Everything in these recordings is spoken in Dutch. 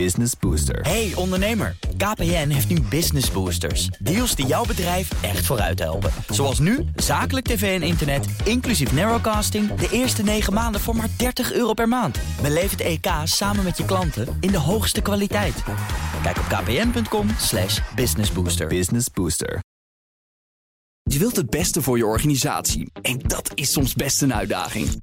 Business Booster. Hey ondernemer, KPN heeft nu Business Boosters. Deals die jouw bedrijf echt vooruit helpen. Zoals nu, zakelijk tv en internet, inclusief narrowcasting... de eerste 9 maanden voor maar 30 euro per maand. Beleef het EK samen met je klanten in de hoogste kwaliteit. Kijk op kpn.com slash businessbooster. Business Booster. Je wilt het beste voor je organisatie en dat is soms best een uitdaging.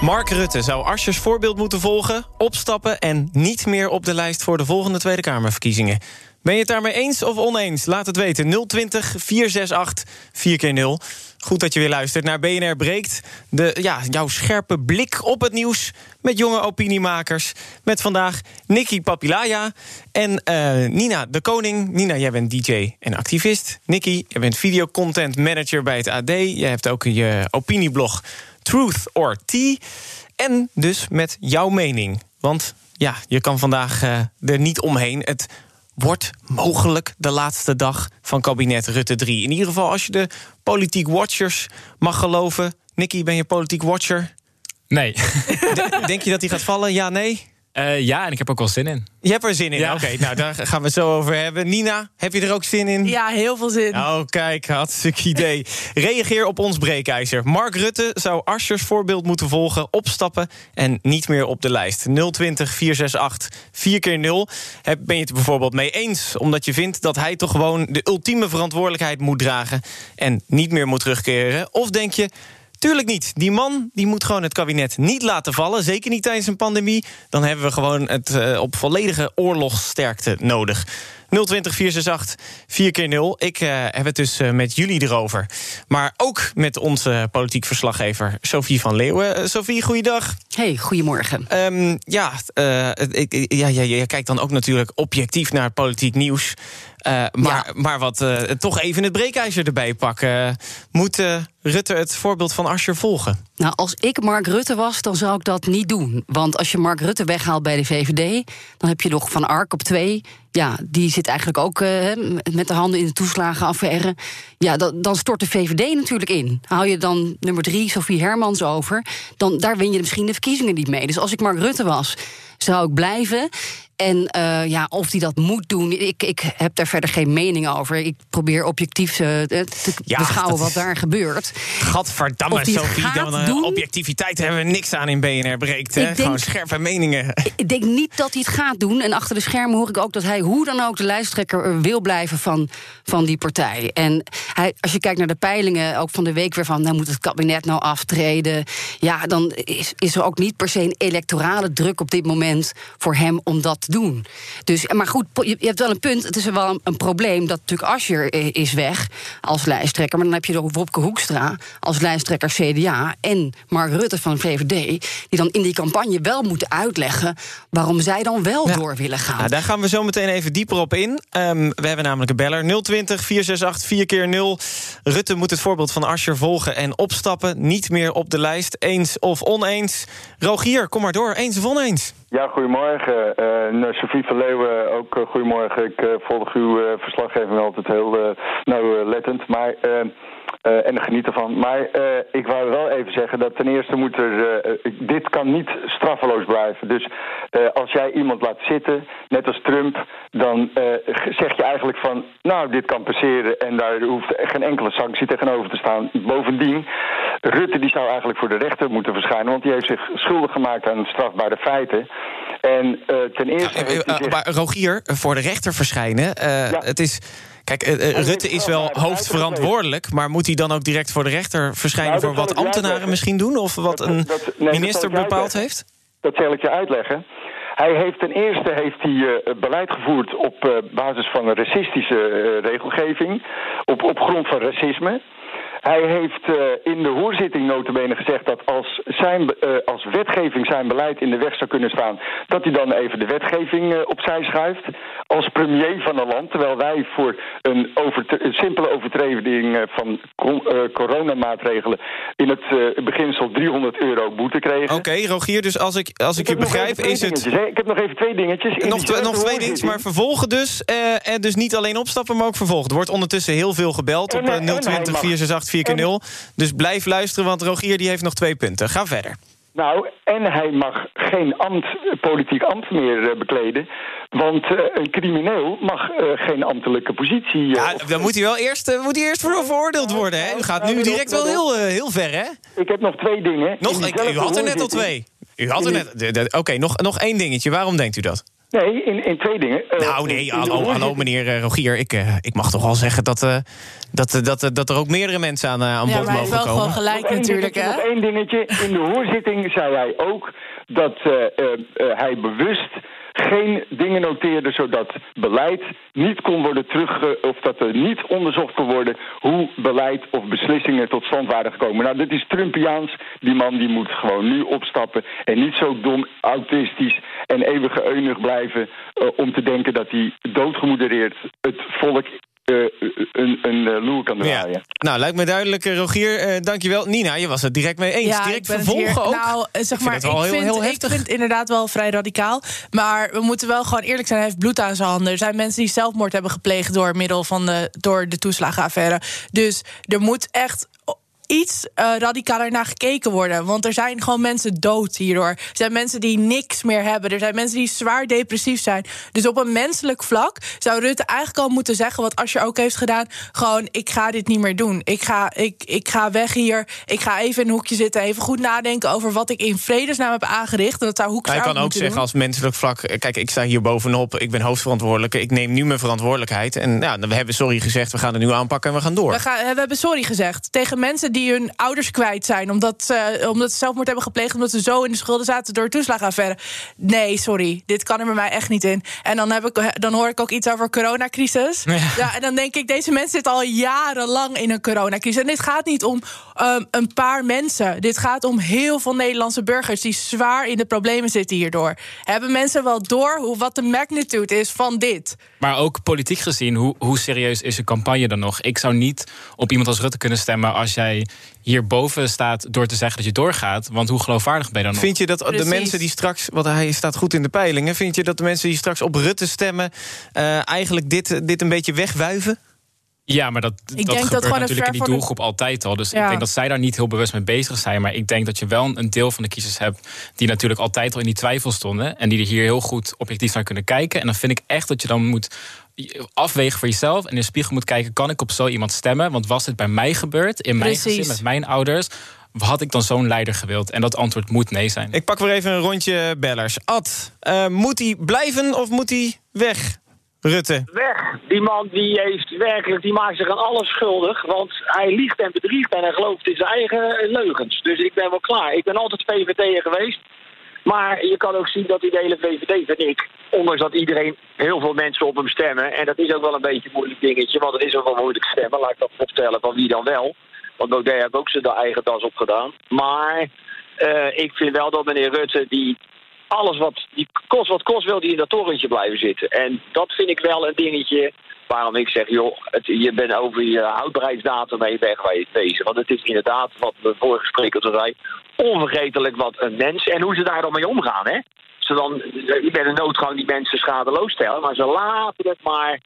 Mark Rutte zou Aschers voorbeeld moeten volgen, opstappen en niet meer op de lijst voor de volgende Tweede Kamerverkiezingen. Ben je het daarmee eens of oneens? Laat het weten. 020 468 4x0. Goed dat je weer luistert naar BNR Breekt. De, ja, jouw scherpe blik op het nieuws met jonge opiniemakers. Met vandaag Nikki Papilaya en uh, Nina de Koning. Nina, jij bent DJ en activist. Nikki, jij bent videocontent manager bij het AD. Je hebt ook je opinieblog Truth or Tea. En dus met jouw mening. Want ja, je kan vandaag uh, er niet omheen. Het wordt mogelijk de laatste dag van kabinet Rutte 3. In ieder geval als je de politiek watchers mag geloven. Nicky, ben je politiek watcher? Nee. Denk je dat hij gaat vallen? Ja, nee? Uh, ja, en ik heb ook wel zin in. Je hebt er zin in? Ja. Oké, nou daar gaan we het zo over hebben. Nina, heb je er ook zin in? Ja, heel veel zin. Oh, kijk, hartstikke idee. Reageer op ons breekijzer. Mark Rutte zou Aschers voorbeeld moeten volgen, opstappen en niet meer op de lijst. 020 468 4 keer 0 Ben je het bijvoorbeeld mee eens? Omdat je vindt dat hij toch gewoon de ultieme verantwoordelijkheid moet dragen en niet meer moet terugkeren? Of denk je. Tuurlijk niet. Die man die moet gewoon het kabinet niet laten vallen. Zeker niet tijdens een pandemie. Dan hebben we gewoon het uh, op volledige oorlogssterkte nodig. 020 468 4 keer 0 Ik uh, heb het dus uh, met jullie erover. Maar ook met onze politiek verslaggever Sophie van Leeuwen. Sophie, goeiedag. Hey, goedemorgen. Um, ja, ik, ja, ja, je kijkt dan ook natuurlijk objectief naar politiek nieuws. Maar, ja. maar wat toch even het breekijzer erbij pakken. Moet Rutte het voorbeeld van Asscher volgen? Nou, als ik Mark Rutte was, dan zou ik dat niet doen. Want als je Mark Rutte weghaalt bij de VVD, dan heb je nog Van Ark op twee. Ja, die zit eigenlijk ook uh, met de handen in de toeslagenaffaire. Ja, dan, dan stort de VVD natuurlijk in. Hou je dan nummer drie, Sophie Hermans, over... dan daar win je misschien de verkiezingen niet mee. Dus als ik Mark Rutte was, zou ik blijven. En uh, ja, of hij dat moet doen, ik, ik heb daar verder geen mening over. Ik probeer objectief uh, te ja, beschouwen wat daar gebeurt. Gadverdamme, Sophie, dan doen, objectiviteit hebben we niks aan in BNR breekt. Hè? Denk, Gewoon scherpe meningen. Ik denk niet dat hij het gaat doen. En achter de schermen hoor ik ook dat hij hoe dan ook de lijsttrekker wil blijven van, van die partij. En hij, als je kijkt naar de peilingen, ook van de week weer van... nou moet het kabinet nou aftreden. Ja, dan is, is er ook niet per se een electorale druk op dit moment voor hem om dat doen. Dus, maar goed, je hebt wel een punt. Het is wel een, een probleem dat natuurlijk Asscher is weg als lijsttrekker. Maar dan heb je nog Wopke Hoekstra als lijsttrekker CDA... en Mark Rutte van VVD... die dan in die campagne wel moeten uitleggen... waarom zij dan wel ja. door willen gaan. Nou, daar gaan we zo meteen even dieper op in. Um, we hebben namelijk een beller. 020 468 4 keer 0 Rutte moet het voorbeeld van Asscher volgen en opstappen. Niet meer op de lijst. Eens of oneens. Rogier, kom maar door. Eens of oneens? Ja, goedemorgen. Uh, Sophie van Leeuwen, ook uh, goedemorgen. Ik uh, volg uw verslaggeving altijd heel nauwlettend. Maar uh, en geniet ervan. Maar uh, ik wou wel even zeggen dat ten eerste moet er. Uh, dit kan niet straffeloos blijven. Dus als jij iemand laat zitten, net als Trump, dan zeg je eigenlijk van. Nou, dit kan passeren en daar hoeft geen enkele sanctie tegenover te staan. Bovendien, Rutte die zou eigenlijk voor de rechter moeten verschijnen, want die heeft zich schuldig gemaakt aan strafbare feiten. En ten eerste. Ja, maar Rogier, voor de rechter verschijnen. Ja. Het is. Kijk, uh, Rutte is wel hoofdverantwoordelijk, maar moet hij dan ook direct voor de rechter verschijnen nou, voor wat ambtenaren misschien doen? Of wat dat, een nee, minister bepaald heeft? Dat zal ik je uitleggen. Hij heeft ten eerste heeft hij, uh, beleid gevoerd op uh, basis van een racistische regelgeving, op, op grond van racisme. Hij heeft uh, in de hoorzitting notabene gezegd dat als, zijn, uh, als wetgeving zijn beleid in de weg zou kunnen staan, dat hij dan even de wetgeving uh, opzij schuift. Als premier van een land, terwijl wij voor een, overtre een simpele overtreding van coronamaatregelen in het beginsel 300 euro boete kregen. Oké, okay, Rogier, dus als ik, als ik, ik je begrijp, is het. Ik heb nog even twee dingetjes. Nog, nog twee dingetjes, maar vervolgen dus. en dus niet alleen opstappen, maar ook vervolgen. Er wordt ondertussen heel veel gebeld op 020 468 4 Dus blijf luisteren, want Rogier die heeft nog twee punten. Ga verder. Nou, en hij mag geen ambt, politiek ambt meer uh, bekleden. Want uh, een crimineel mag uh, geen ambtelijke positie... ja, dan moet hij wel eerst, moet hij eerst voor veroordeeld worden, hè? U gaat nu direct wel heel, heel ver, hè? Ik heb nog twee dingen. Nog, u had er net al twee. U had er net... Oké, nog, nog één dingetje. Waarom denkt u dat? Nee, in, in twee dingen. Uh, nou, nee, hallo, hallo meneer uh, Rogier. Ik, uh, ik mag toch wel zeggen dat, dat, dat, dat er ook meerdere mensen aan, aan bod mogen komen. Ja, maar wel gewoon gelijk natuurlijk, hè? Nog één dingetje. In de hoorzitting zei hij ook dat hij bewust geen dingen noteerde zodat beleid niet kon worden terug of dat er niet onderzocht kon worden hoe beleid of beslissingen tot stand waren gekomen. Nou, dit is Trumpiaans. Die man die moet gewoon nu opstappen en niet zo dom, autistisch en eeuwige eunig blijven uh, om te denken dat hij doodgemoedereerd het volk een, een uh, loer kan draaien. Ja. Nou, lijkt me duidelijk, Rogier. Uh, dankjewel. Nina, je was het direct mee eens. Ja, direct vervolgen ook. Nou, zeg maar, ik, vind, heel, heel ik vind het inderdaad wel vrij radicaal. Maar we moeten wel gewoon eerlijk zijn. Hij heeft bloed aan zijn handen. Er zijn mensen die zelfmoord hebben gepleegd door middel van de, door de toeslagenaffaire. Dus er moet echt iets uh, radicaler naar gekeken worden. Want er zijn gewoon mensen dood hierdoor. Er zijn mensen die niks meer hebben. Er zijn mensen die zwaar depressief zijn. Dus op een menselijk vlak zou Rutte eigenlijk al moeten zeggen... wat Asscher ook heeft gedaan. Gewoon, ik ga dit niet meer doen. Ik ga, ik, ik ga weg hier. Ik ga even in een hoekje zitten. Even goed nadenken over wat ik in vredesnaam heb aangericht. En dat zou Hoek Hij kan ook zeggen als menselijk vlak... kijk, ik sta hier bovenop. Ik ben hoofdverantwoordelijke. Ik neem nu mijn verantwoordelijkheid. En ja, we hebben sorry gezegd. We gaan het nu aanpakken en we gaan door. We, gaan, we hebben sorry gezegd tegen mensen die die hun ouders kwijt zijn. Omdat, ze, omdat ze zelfmoord hebben gepleegd. Omdat ze zo in de schulden zaten door toeslagenaffaire. Nee, sorry. Dit kan er bij mij echt niet in. En dan, heb ik, dan hoor ik ook iets over coronacrisis. Ja. ja. en dan denk ik, deze mensen zitten al jarenlang in een coronacrisis. En dit gaat niet om um, een paar mensen. Dit gaat om heel veel Nederlandse burgers die zwaar in de problemen zitten hierdoor. Hebben mensen wel door hoe, wat de magnitude is van dit? Maar ook politiek gezien, hoe, hoe serieus is een campagne dan nog? Ik zou niet op iemand als Rutte kunnen stemmen als jij hierboven staat door te zeggen dat je doorgaat. Want hoe geloofwaardig ben je dan nog? Vind je dat de mensen die straks, want hij staat goed in de peilingen... vind je dat de mensen die straks op Rutte stemmen... Uh, eigenlijk dit, dit een beetje wegwuiven? Ja, maar dat, ik dat gebeurt dat natuurlijk in die doelgroep altijd al. Dus ik denk dat zij daar niet heel bewust mee bezig zijn. Maar ik denk dat je wel een deel van de kiezers hebt... die natuurlijk altijd al in die twijfel stonden... en die er hier heel goed objectief naar kunnen kijken. En dan vind ik echt dat je dan moet afwegen voor jezelf... en in de spiegel moet kijken, kan ik op zo iemand stemmen? Want was dit bij mij gebeurd, in mijn gezin, met mijn ouders had ik dan zo'n leider gewild? En dat antwoord moet nee zijn. Ik pak weer even een rondje bellers. Ad, uh, moet hij blijven of moet hij weg? Rutte. Weg. Die man die heeft werkelijk, die maakt zich aan alles schuldig. Want hij liegt en bedriegt en hij gelooft in zijn eigen leugens. Dus ik ben wel klaar. Ik ben altijd VVD'er geweest. Maar je kan ook zien dat die hele VVD, vind ik, ondanks dat iedereen, heel veel mensen op hem stemmen. En dat is ook wel een beetje een moeilijk dingetje, want het is ook wel moeilijk stemmen. Laat ik dat opstellen van wie dan wel. Want Baudet heeft ook zijn eigen tas opgedaan. Maar uh, ik vind wel dat meneer Rutte, die alles wat, die kost wat kost, wil die in dat torentje blijven zitten. En dat vind ik wel een dingetje waarom ik zeg, joh, het, je bent over je houdbaarheidsdatum mee weg bezig. Want het is inderdaad, wat de vorige spreker zei, onvergetelijk wat een mens en hoe ze daar dan mee omgaan. Hè? Ze dan, je bent een noodgang die mensen schadeloos stellen, maar ze laten het maar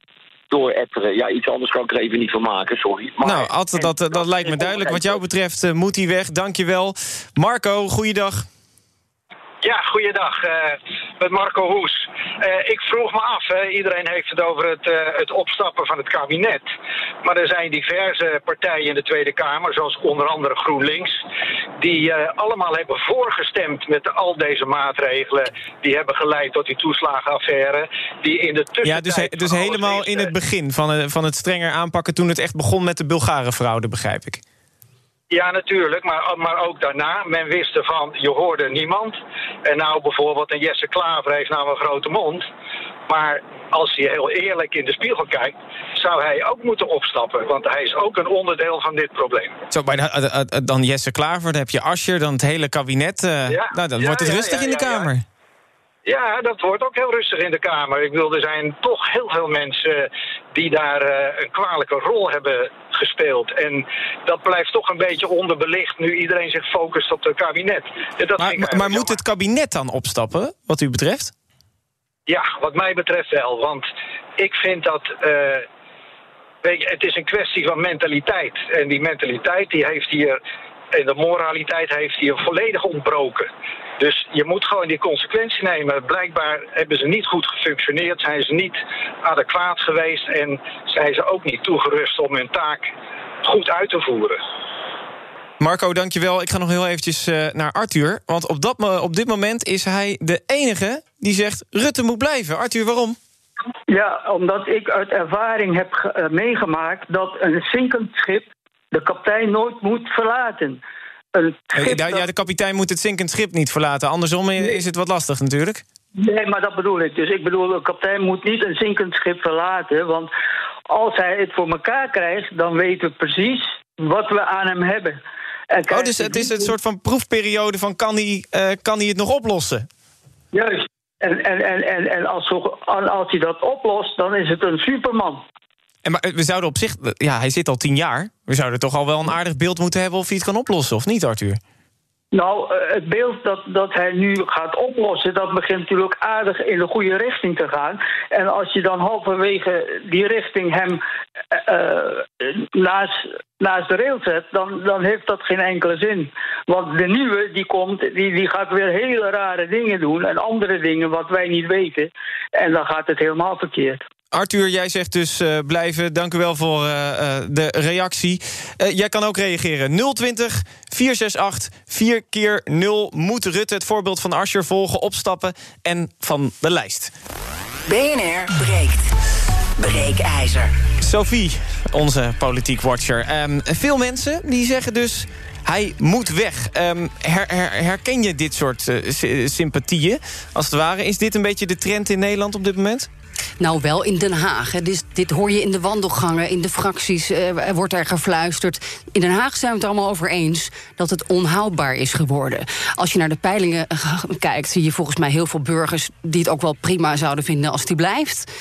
door etteren. Ja, iets anders kan ik er even niet van maken, sorry. Maar, nou, dat, dat, dat lijkt me duidelijk. Wat jou betreft uh, moet hij weg. Dank je wel. Marco, goeiedag. Ja, goeiedag. Uh, met Marco Hoes. Uh, ik vroeg me af, hè, iedereen heeft het over het, uh, het opstappen van het kabinet. Maar er zijn diverse partijen in de Tweede Kamer, zoals onder andere GroenLinks, die allemaal hebben voorgestemd met al deze maatregelen. Die hebben geleid tot die toeslagenaffaire. Die in de ja, dus, dus helemaal in het begin van, van het strenger aanpakken toen het echt begon met de Bulgarenfraude, begrijp ik. Ja, natuurlijk, maar, maar ook daarna. Men wist ervan, je hoorde niemand. En nou bijvoorbeeld een Jesse Klaver heeft nou een grote mond. Maar als hij heel eerlijk in de spiegel kijkt, zou hij ook moeten opstappen. Want hij is ook een onderdeel van dit probleem. Zo, bij dan Jesse Klaver, dan heb je Ascher, dan het hele kabinet. ja, nou, dan wordt het rustig in de Kamer. Ja, dat wordt ook heel rustig in de Kamer. Ik bedoel, er zijn toch heel veel mensen die daar een kwalijke rol hebben gespeeld. En dat blijft toch een beetje onderbelicht nu iedereen zich focust op het kabinet. Dat maar, maar moet het kabinet dan opstappen, wat u betreft? Ja, wat mij betreft wel. Want ik vind dat... Uh, weet je, het is een kwestie van mentaliteit. En die mentaliteit die heeft hier... En de moraliteit heeft hier volledig ontbroken. Dus je moet gewoon die consequentie nemen. Blijkbaar hebben ze niet goed gefunctioneerd, zijn ze niet adequaat geweest en zijn ze ook niet toegerust om hun taak goed uit te voeren. Marco, dankjewel. Ik ga nog heel eventjes uh, naar Arthur. Want op, dat, op dit moment is hij de enige die zegt... Rutte moet blijven. Arthur, waarom? Ja, omdat ik uit ervaring heb uh, meegemaakt... dat een zinkend schip de kapitein nooit moet verlaten. Ja, de kapitein moet het zinkend schip niet verlaten. Andersom is het wat lastig natuurlijk. Nee, maar dat bedoel ik dus. Ik bedoel, de kapitein moet niet een zinkend schip verlaten. Want als hij het voor elkaar krijgt, dan weten we precies wat we aan hem hebben. oh, dus het is een soort van proefperiode van kan hij, uh, kan hij het nog oplossen? Juist. En, en, en, en, en als, als hij dat oplost, dan is het een superman. En maar we zouden op zich, ja, hij zit al tien jaar. We zouden toch al wel een aardig beeld moeten hebben of hij het kan oplossen, of niet, Arthur? Nou, eh, het beeld dat, dat hij nu gaat oplossen, dat begint natuurlijk aardig in de goede richting te gaan. En als je dan halverwege die richting hem naast, naast de rail zet, dan, dan heeft dat geen enkele zin. Want de nieuwe die komt, die, die gaat weer hele rare dingen doen en andere dingen wat wij niet weten. En dan gaat het helemaal verkeerd. Arthur, jij zegt dus uh, blijven. Dank u wel voor uh, de reactie. Jij kan ook reageren. 020 468 4 keer 0 Moet Rutte het voorbeeld van Asscher volgen, opstappen en van de lijst. BNR breekt. Breekijzer. Sophie, onze politiek watcher. Um, veel mensen die zeggen dus... Hij moet weg. Um, her, her, herken je dit soort sympathieën, als het ware? Is dit een beetje de trend in Nederland op dit moment? Nou, wel in Den Haag. Dit, hoor je in de wandelgangen, in de fracties uh, wordt er gefluisterd. In Den Haag zijn we het allemaal over eens dat het onhoudbaar is geworden. Als je naar de peilingen eh, kijkt, zie je volgens mij heel veel burgers die het ook wel prima zouden vinden als die blijft.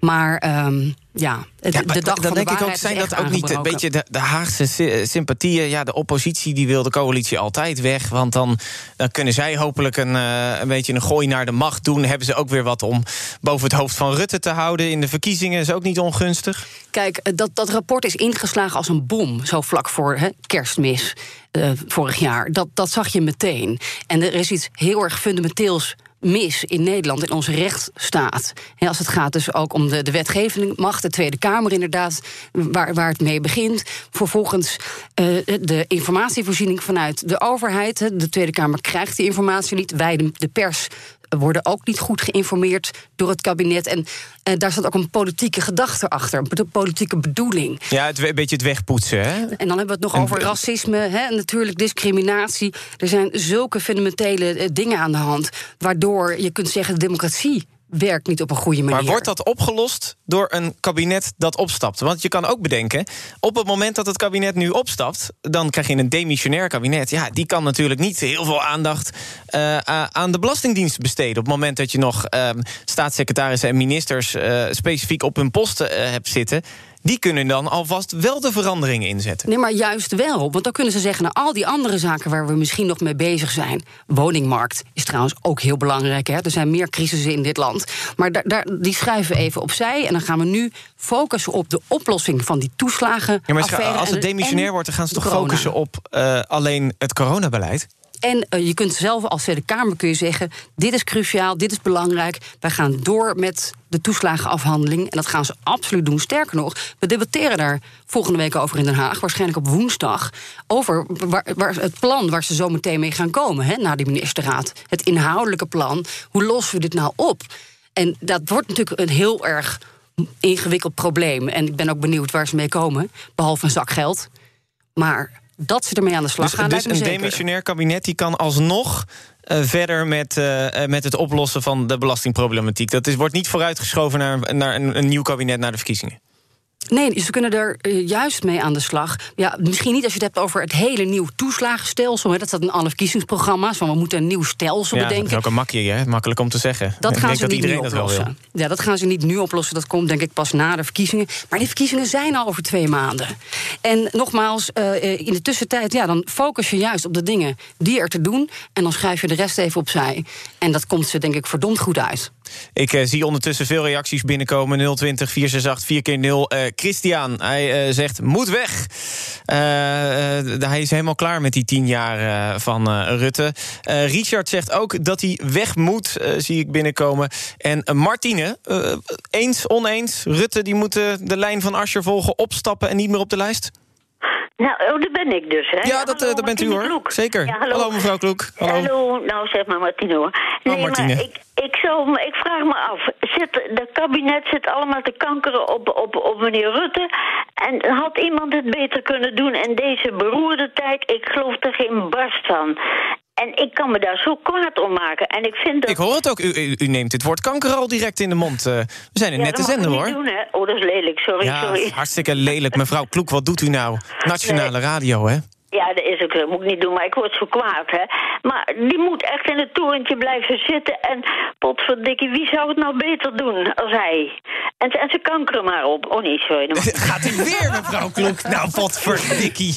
Maar. Um, ja, de, ja, de dag dan denk ik ook, zijn dat ook niet een beetje de, de Haagse sympathieën? Ja, de oppositie die wil de coalitie altijd weg. Want dan, dan kunnen zij hopelijk een, uh, een beetje een gooi naar de macht doen. Hebben ze ook weer wat om boven het hoofd van Rutte te houden in de verkiezingen. Is ook niet ongunstig. Kijk, eh, dat, dat rapport is ingeslagen als een bom. Zo vlak voor hè, kerstmis uh, vorig jaar. Dat, dat zag je meteen. En er is iets heel erg fundamenteels mis in Nederland, in onze rechtsstaat. He, als het gaat dus ook om de, de wetgevende macht, de Tweede Kamer inderdaad, waar, waar het mee begint. Vervolgens uh, de informatievoorziening vanuit de overheid. De Tweede Kamer krijgt die informatie niet. Wij, de pers, worden ook niet goed geïnformeerd door het kabinet. En uh, daar zat ook een politieke gedachte achter, een politieke bedoeling. Ja, het, een beetje het wegpoetsen. Hè? En dan hebben we het nog over racisme, hè, natuurlijk discriminatie. Er zijn zulke fundamentele uh, dingen aan de hand, waardoor je kunt zeggen: de democratie werkt niet op een goede manier. Maar wordt dat opgelost door een kabinet dat opstapt? Want je kan ook bedenken, op het moment dat het kabinet nu opstapt... dan krijg je een demissionair kabinet. Ja, die kan natuurlijk niet heel veel aandacht uh, aan de Belastingdienst besteden. Op het moment dat je nog uh, staatssecretarissen en ministers... Uh, specifiek op hun posten uh, hebt zitten die kunnen dan alvast wel de veranderingen inzetten. Nee, maar juist wel. Want dan kunnen ze zeggen, nou, al die andere zaken waar we misschien nog mee bezig zijn. Woningmarkt is trouwens ook heel belangrijk. Hè? Er zijn meer crisissen in dit land. Maar daar, daar, die schuiven we even opzij. En dan gaan we nu focussen op de oplossing van die toeslagen. Ja, maar als het demissionair wordt, dan gaan ze toch focussen op uh, alleen het coronabeleid? En uh, je kunt zelf als Tweede Kamer kun je zeggen... dit is cruciaal, dit is belangrijk. Wij gaan door met de toeslagenafhandeling. En dat gaan ze absoluut doen. Sterker nog, we debatteren daar volgende week over in Den Haag... waarschijnlijk op woensdag... over waar het plan waar ze zo meteen mee gaan komen... Hè, na die ministerraad. Het inhoudelijke plan. Hoe lossen we dit nou op? En dat wordt natuurlijk een heel erg ingewikkeld probleem. En ik ben ook benieuwd waar ze mee komen. Behalve een zak geld. Maar dat ze ermee aan de slag dus, gaan. Dus een demissionair kabinet die kan alsnog verder met, met het oplossen van de belastingproblematiek? Dat is, wordt niet vooruitgeschoven naar, naar een, een nieuw kabinet na de verkiezingen. Nee, ze kunnen er uh, juist mee aan de slag. Ja, misschien niet als je het hebt over het hele nieuw toeslagenstelsel. Hè. Dat staat in alle verkiezingsprogramma's. Van we moeten een nieuw stelsel ja, bedenken. Dat is ook een makkie, hè? makkelijk om te zeggen. Dat Ik gaan denk ze dat niet iedereen nu dat wel wil. oplossen. Ja, dat gaan ze niet nu oplossen. Dat komt denk ik pas na de verkiezingen. Maar die verkiezingen zijn al over twee maanden. En nogmaals, uh, in de tussentijd, ja, dan focus je juist op de dingen die er te doen. En dan schrijf je de rest even opzij. En dat komt ze denk ik verdomd goed uit. Ik uh, zie ondertussen veel reacties binnenkomen. 020 468 4 keer 0 uh, Christian, hij uh, zegt, moet weg. hij is helemaal klaar met die tien jaar van Rutte. Richard zegt ook dat hij weg moet, zie ik binnenkomen. En Martine, eens, oneens. Rutte die moet de lijn van Asscher volgen, opstappen en niet meer op de lijst? Nou, oh, dat ben ik dus, hè? Ja, dat, hallo, dat bent u, hoor. Kloek. Zeker. Ja, hallo. hallo. mevrouw Kloek. Hallo. hallo. Nou, zeg maar Martine, hoor. Nee, oh, Martine. maar ik, ik, zou, ik vraag me af. Zit, de kabinet zit allemaal te kankeren op, op, op meneer Rutte. En had iemand het beter kunnen doen in deze beroerde tijd? Ik geloof er geen barst van. En ik kan me daar zo kwaad om maken. En ik vind dat... Ik hoor het ook. U, u, u neemt het woord kanker al direct in de mond. Uh, we zijn een ja, nette zender, hoor. Doen, hè? Oh, dat is lelijk. Sorry, ja, sorry. hartstikke lelijk. Mevrouw Kloek, wat doet u nou? Nationale nee. radio, hè? Ja, dat is ook zo. Moet ik niet doen, maar ik word zo kwaad, hè. Maar die moet echt in het torentje blijven zitten. En potverdikkie, wie zou het nou beter doen als hij? En, en ze kankeren maar op. Oh nee, sorry. Gaat u weer, mevrouw Klok? Nou, potverdikkie.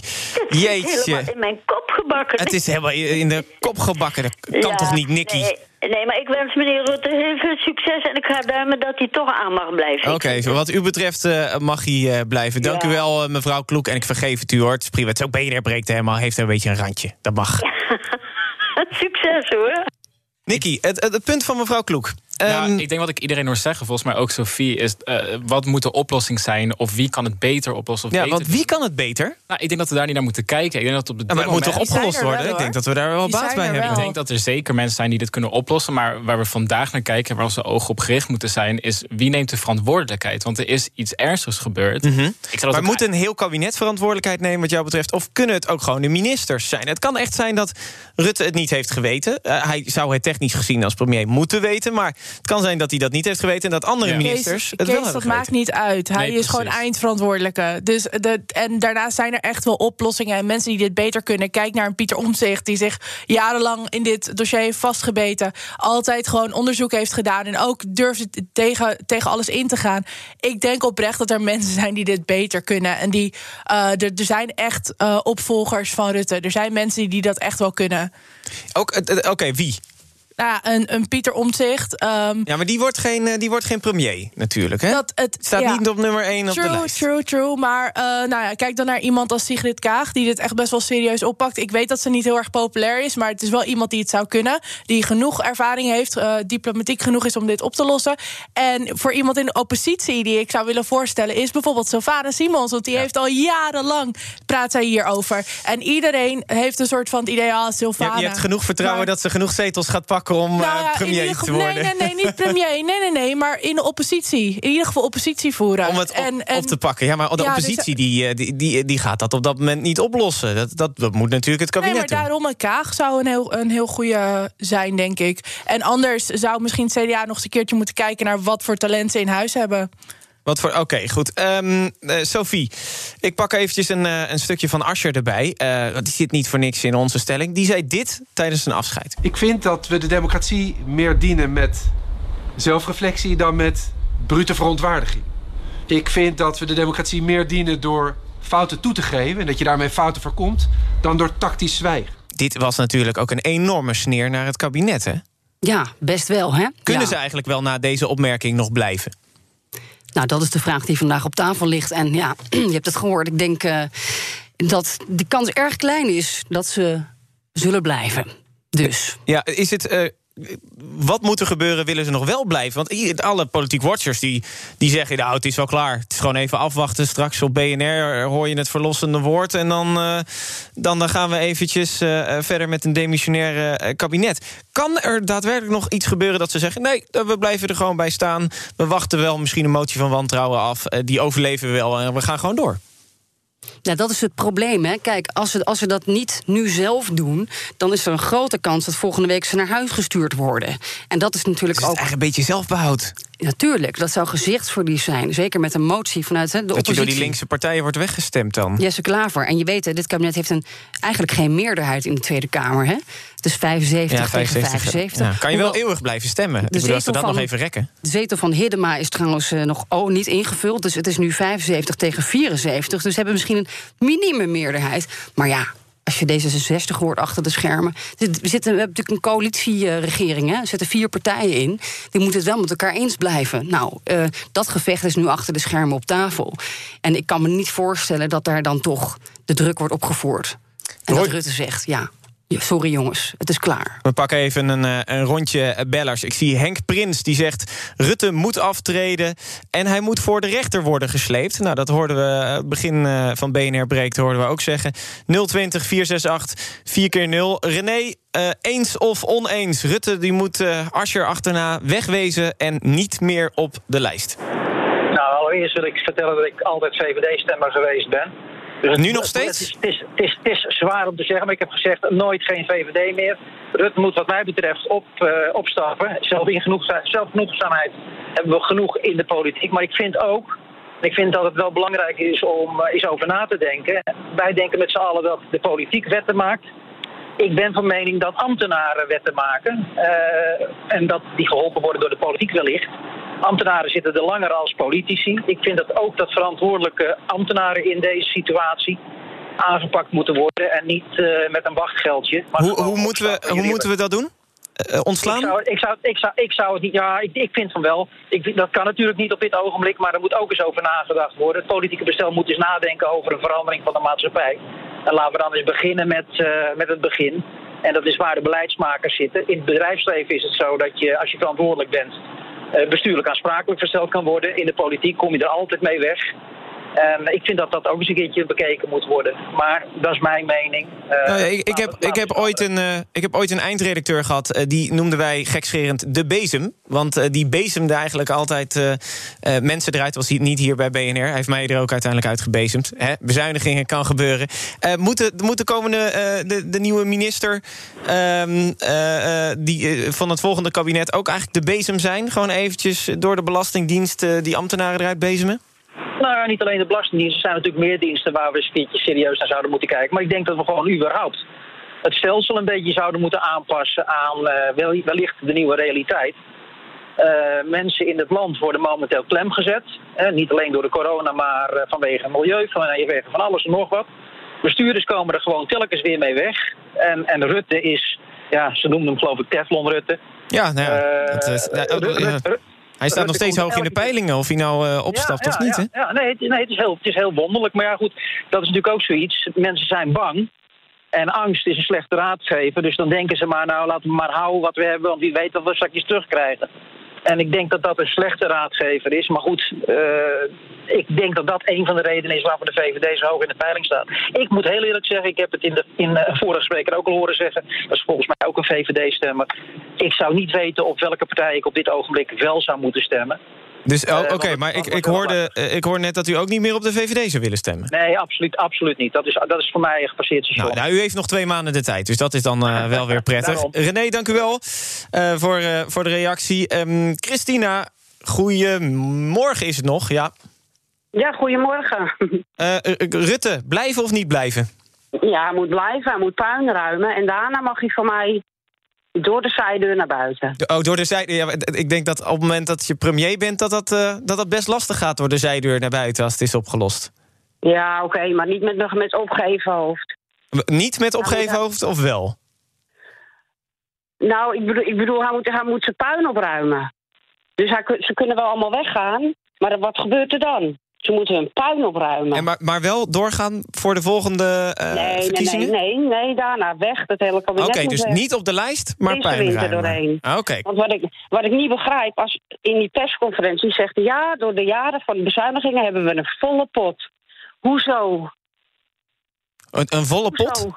Jeetje. Het is helemaal in mijn kop gebakken. Het is helemaal in de kop gebakken. Dat kan ja, toch niet, Nicky? Nee. Nee, maar ik wens meneer Rutte heel veel succes en ik ga duimen dat hij toch aan mag blijven. Oké, okay, wat u betreft uh, mag hij uh, blijven. Dank ja. u wel, uh, mevrouw Kloek. En ik vergeef het u hoor. Het is prima. Het is ook BNR breekt helemaal. Heeft een beetje een randje. Dat mag. Ja. succes hoor. Nicky, het, het, het, punt van mevrouw Kloek. Nou, um, ik denk wat ik iedereen hoor zeggen, volgens mij ook Sophie, is uh, wat moet de oplossing zijn? Of wie kan het beter oplossen? Of ja, beter want wie kan het beter? Nou, ik denk dat we daar niet naar moeten kijken. Ik denk dat op de ja, maar het moet toch opgelost worden? Wel, ik denk dat we daar wel die baat bij hebben. Ik denk dat er zeker mensen zijn die dit kunnen oplossen. Maar waar we vandaag naar kijken, waar onze ogen op gericht moeten zijn, is wie neemt de verantwoordelijkheid? Want er is iets ernstigs gebeurd. Mm -hmm. maar moet een heel kabinet verantwoordelijkheid nemen wat jou betreft? Of kunnen het ook gewoon de ministers zijn? Het kan echt zijn dat Rutte het niet heeft geweten. Uh, hij zou het technisch gezien als premier moeten weten. Maar het kan zijn dat hij dat niet heeft geweten en dat andere ja. ministers Kees, het wel Kees, hebben dat maakt niet uit. Hij Nee, is gewoon eindverantwoordelijke. Dus de, en daarnaast zijn er echt wel oplossingen en mensen die dit beter kunnen. Kijk naar een Pieter Omtzigt die zich jarenlang in dit dossier heeft vastgebeten. Altijd gewoon onderzoek heeft gedaan en ook durft tegen, tegen alles in te gaan. Ik denk oprecht dat er mensen zijn die dit beter kunnen. En die, uh, er, er zijn echt uh, opvolgers van Rutte. Er zijn mensen die dat echt wel kunnen. Ook, uh, Oké, okay, wie? Nou, een, een Pieter Omtzigt. Um, ja, maar die wordt geen, die wordt geen premier natuurlijk, hè? Dat het staat ja, niet op nummer 1 true, op de lijst. True, true, Maar uh, nou ja, kijk dan naar iemand als Sigrid Kaag... die dit echt best wel serieus oppakt. Ik weet dat ze niet heel erg populair is... maar het is wel iemand die het zou kunnen. Die genoeg ervaring heeft, uh, diplomatiek genoeg is om dit op te lossen. En voor iemand in de oppositie die ik zou willen voorstellen... is bijvoorbeeld Sylvana Simons. Want die ja. heeft al jarenlang praat zij hierover. En iedereen heeft een soort van het idee... Ah, Sylvana. Je, je hebt genoeg vertrouwen maar, dat ze genoeg zetels gaat pakken... om nou ja, uh, premier geval, te worden. Nee, nee, nee, niet premier. Nee, nee, nee, maar in de oppositie. In ieder geval oppositie voeren. Om het op, en, en, op te pakken. Ja, maar de ja, oppositie dus, die, die, die, die gaat dat op dat moment niet oplossen. Dat, dat, dat moet natuurlijk het kabinet nee, maar doen. daarom een Kaag zou een heel, een heel goede zijn, denk ik. En anders zou misschien het CDA nog eens een keertje moeten kijken... naar wat voor talent ze in huis hebben. Wat voor. Oké, okay, goed. Um, uh, Sophie, ik pak eventjes een, uh, een stukje van Ascher erbij. Uh, die zit niet voor niks in onze stelling. Die zei dit tijdens zijn afscheid. Ik vind dat we de democratie meer dienen met zelfreflectie dan met brute verontwaardiging. Ik vind dat we de democratie meer dienen door fouten toe te geven en dat je daarmee fouten voorkomt, dan door tactisch zwijgen. Dit was natuurlijk ook een enorme sneer naar het kabinet, hè? Ja, best wel, hè? Kunnen ja. ze eigenlijk wel na deze opmerking nog blijven? Nou, dat is de vraag die vandaag op tafel ligt. En ja, je hebt het gehoord. Ik denk uh, dat de kans erg klein is dat ze zullen blijven. Dus. Ja, is het. Uh, wat moet er gebeuren? Willen ze nog wel blijven? Want alle politiek watchers die, die zeggen: Nou, het is wel klaar. Het is gewoon even afwachten. Straks op BNR hoor je het verlossende woord. En dan, uh, dan, dan gaan we eventjes uh, verder met een demissionair uh, kabinet. Kan er daadwerkelijk nog iets gebeuren dat ze zeggen: Nee, we blijven er gewoon bij staan. We wachten wel misschien een motie van wantrouwen af. die overleven we wel en we gaan gewoon door. Ja, dat is het probleem. Hè. Kijk, als ze, als ze dat niet nu zelf doen, dan is er een grote kans dat volgende week ze naar huis gestuurd worden. En dat is natuurlijk dus ook. Eigenlijk een beetje zelfbehoud. Natuurlijk, dat zou gezichtsverlies zijn. Zeker met een motie vanuit hè, de dat oppositie. Dat je door die linkse partijen wordt weggestemd dan. Jesse Klaver. En je weet, dit kabinet heeft een, eigenlijk geen meerderheid in de Tweede Kamer. Hè? Dus 75 ja, 75, tegen 75. Ja. Kan je wel eeuwig blijven stemmen? De bedoel, als we dat nog even rekken. De zetel van Hiddema is trouwens uh, nog oh, niet ingevuld. Dus het is nu 75 tegen 74. Dus ze hebben misschien een minimummeerderheid. Maar ja, als je D66 hoort achter de schermen. We, zitten, we hebben natuurlijk een coalitieregering. Hè? Er zitten vier partijen in. Die moeten het wel met elkaar eens blijven. Nou, uh, dat gevecht is nu achter de schermen op tafel. En ik kan me niet voorstellen dat daar dan toch de druk wordt opgevoerd. En dat Rutte zegt, ja, Sorry jongens, het is klaar. We pakken even een, eh, een rondje bellers. Ik zie Henk Prins, die zegt... Rutte moet aftreden en hij moet voor de rechter worden gesleept. Nou, dat hoorden we eh, het begin eh, van BNR Breekt hoorden we ook zeggen. 020 468 4 keer 0 René, uh, eens of oneens? Rutte die moet uh, Ascher achterna wegwezen en niet meer op de lijst. Nou, allereerst wil ik vertellen dat ik altijd VVD-stemmer geweest ben... Dus nu nog steeds? Het is, het, is, het, is, zwaar om te zeggen, maar ik heb gezegd nooit geen VVD meer. Rutte moet wat mij betreft op, uh, opstappen. Zelfgenoegzaamheid hebben we genoeg in de politiek. Maar ik vind ook, ik vind dat het wel belangrijk is om uh, eens over na te denken. Wij denken met z'n allen dat de politiek wetten maakt. Ik ben van mening dat ambtenaren wetten maken. Uh, en dat die geholpen worden door de politiek wellicht. Ambtenaren zitten er langer als politici. Ik vind dat ook dat verantwoordelijke ambtenaren in deze situatie aangepakt moeten worden en niet uh, met een wachtgeldje. hoe, hoe, moeten we, hoe moeten we dat doen? Uh, ontslaan? Ik zou, ik, zou, ik, zou, ik zou het niet. Ja, ik, ik vind van wel. Ik, dat kan natuurlijk niet op dit ogenblik, maar er moet ook eens over nagedacht worden. Het politieke bestel moet eens nadenken over een verandering van de maatschappij. En laten we dan eens beginnen met, uh, met het begin. En dat is waar de beleidsmakers zitten. In het bedrijfsleven is het zo dat je, als je verantwoordelijk bent, bestuurlijk aansprakelijk gesteld kan worden. In de politiek kom je er altijd mee weg. En ik vind dat dat ook eens een keertje bekeken moet worden. Maar dat is mijn mening. Uh, nou ja, ik, ik, heb, ik, heb ooit een, uh, ik heb ooit een eindredacteur gehad. Uh, die noemden wij gekscherend de bezem. Want die bezemde eigenlijk altijd mensen eruit. Was hij niet hier bij BNR. Hij heeft mij er ook uiteindelijk uitgebezemd. Hè? Bezuinigingen kan gebeuren. moet, de, moet de komende de, de nieuwe minister ehm, die, van het volgende kabinet ook eigenlijk de bezem zijn? Gewoon eventjes door de Belastingdienst die ambtenaren eruit bezemen? Nou, niet alleen de Belastingdienst. Er zijn natuurlijk meer diensten waar we eens een serieus naar zouden moeten kijken. Maar ik denk dat we gewoon überhaupt het stelsel een beetje zouden moeten aanpassen aan uh, wellicht de nieuwe realiteit. Uh, mensen in het land worden momenteel klem gezet. Uh, niet alleen door de corona, maar uh, vanwege milieu, vanwege van alles en nog wat. Bestuurders komen er gewoon telkens weer mee weg. En, en Rutte is, ja, ze noemden hem geloof ik Teflon Rutte. Ja, nou ja. Dat is, nou, hij staat nog steeds hoog in de peilingen, of hij nou uh, opstapt of niet. Hè? ja, nee, het, nee het, is heel, het is heel wonderlijk. Maar ja, goed, dat is natuurlijk ook zoiets. Mensen zijn bang. En angst is een slechte raadgever. Dus dan denken ze maar, nou laten we maar houden wat we hebben. Want wie weet dat we straks terugkrijgen. En ik denk dat dat een slechte raadgever is. Maar goed, uh, ik denk dat dat een van de redenen is waarom de VVD zo hoog in de peiling staat. Ik moet heel eerlijk zeggen, ik heb het in de in de vorige spreker ook al horen zeggen. Dat is volgens mij ook een VVD-stemmer. Ik zou niet weten op welke partij ik op dit ogenblik wel zou moeten stemmen. Dus oh, oké, okay, maar ik, ik, hoorde, ik hoor net dat u ook niet meer op de VVD zou willen stemmen. Nee, absoluut, absoluut niet. Dat is, dat is voor mij gepasseerd station. Nou, nou, u heeft nog twee maanden de tijd, dus dat is dan uh, wel weer prettig. René, dank u wel uh, voor, uh, voor de reactie. Um, Christina, goedemorgen is het nog, ja. Ja, goedemorgen. Rutte, blijven of niet blijven? Ja, hij moet blijven, hij moet puin ruimen. En daarna mag hij van mij door de zijdeur naar buiten. Oh, door de zijdeur. Ja, ik denk dat op het moment dat je premier bent... dat dat, uh, dat, dat best lastig gaat door de zijdeur naar buiten als het is opgelost. Ja, oké, okay, maar niet met, met opgeheven hoofd. Niet met opgeheven hoofd, of wel? Nou, ik bedoel, ik bedoel hij, moet, hij moet zijn puin opruimen. Dus hij, ze kunnen wel allemaal weggaan, maar wat gebeurt er dan? Ze moeten hun puin opruimen. En maar, maar wel doorgaan voor de volgende uh, nee, verkiezingen? Nee, nee, nee, daarna weg. Dat hele kabinet Oké, okay, dus weg. niet op de lijst, maar puin ruimen. doorheen. Ah, Oké. Okay. Want wat ik, wat ik niet begrijp, als in die persconferentie zegt... ja, door de jaren van bezuinigingen hebben we een volle pot. Hoezo? Een, een volle Hoezo? pot?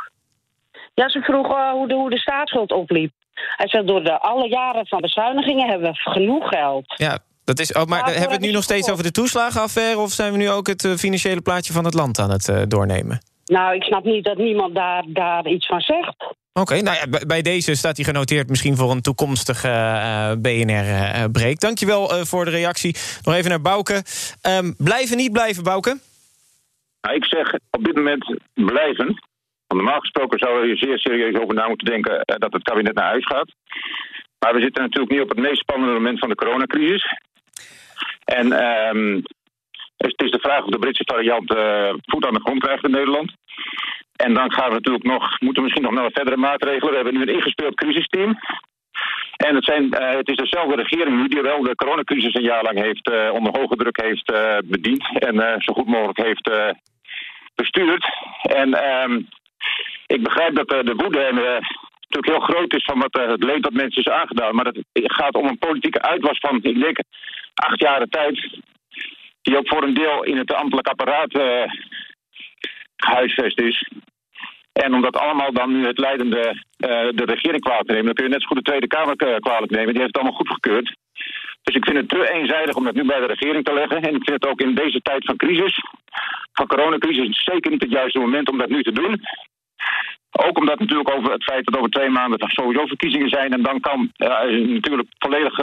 Ja, ze vroegen uh, hoe, de, hoe de staatsschuld opliep. Hij zegt, door de alle jaren van bezuinigingen hebben we genoeg geld. Ja, Dat is, oh, maar hebben we het nu nog steeds over de toeslagenaffaire... of zijn we nu ook het financiële plaatje van het land aan het doornemen? Nou, ik snap niet dat niemand daar, daar iets van zegt. Oké, nou ja, bij deze staat hij genoteerd misschien voor een toekomstige uh, BNR-break. Dankjewel uh, voor de reactie. Nog even naar Bouke. Um, blijven, niet blijven, Bouke? Nou, ik zeg op dit moment blijven. Want normaal gesproken zou je zeer serieus over na moeten denken dat het kabinet naar huis gaat. Maar we zitten natuurlijk niet op het meest spannende moment van de coronacrisis. En um, het is de vraag of de Britse variant voet aan de grond krijgt in Nederland. En dan gaan we natuurlijk nog, moeten we misschien nog naar verdere maatregelen. We hebben nu een ingespeeld crisisteam. En het, zijn, uh, het is dezelfde regering nu die wel de coronacrisis een jaar lang heeft, uh, onder hoge druk heeft bediend. En zo goed mogelijk heeft bestuurd. En um, ik begrijp dat de woede en, natuurlijk heel groot is van wat, het leed dat mensen is aangedaan. Maar het gaat om een politieke uitwas van, ik denk, acht jaren tijd. Die ook voor een deel in het ambtelijk apparaat gehuisvest is. En om dat allemaal dan nu het leidende uh, de regering kwalijk te nemen, dan kun je net zo goed de Tweede Kamer uh, kwalijk nemen. Die heeft het allemaal goedgekeurd. Dus ik vind het te eenzijdig om dat nu bij de regering te leggen. En ik vind het ook in deze tijd van crisis, van coronacrisis, zeker niet het juiste moment om dat nu te doen. Ook omdat natuurlijk over het feit dat over twee maanden er sowieso verkiezingen zijn. En dan kan uh, natuurlijk volledig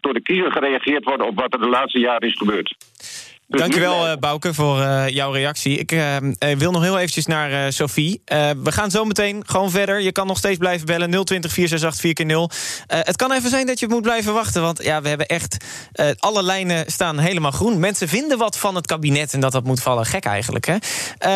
door de kiezer gereageerd worden op wat er de laatste jaren is gebeurd. Dus Dankjewel, uh, Bouke, voor uh, jouw reactie. Ik uh, wil nog heel eventjes naar Sophie. we gaan zo meteen gewoon verder. Je kan nog steeds blijven bellen. 020 468 4 0 Het kan even zijn dat je moet blijven wachten. Want ja, we hebben echt... alle lijnen staan helemaal groen. Mensen vinden wat van het kabinet en dat dat moet vallen. Gek eigenlijk, hè?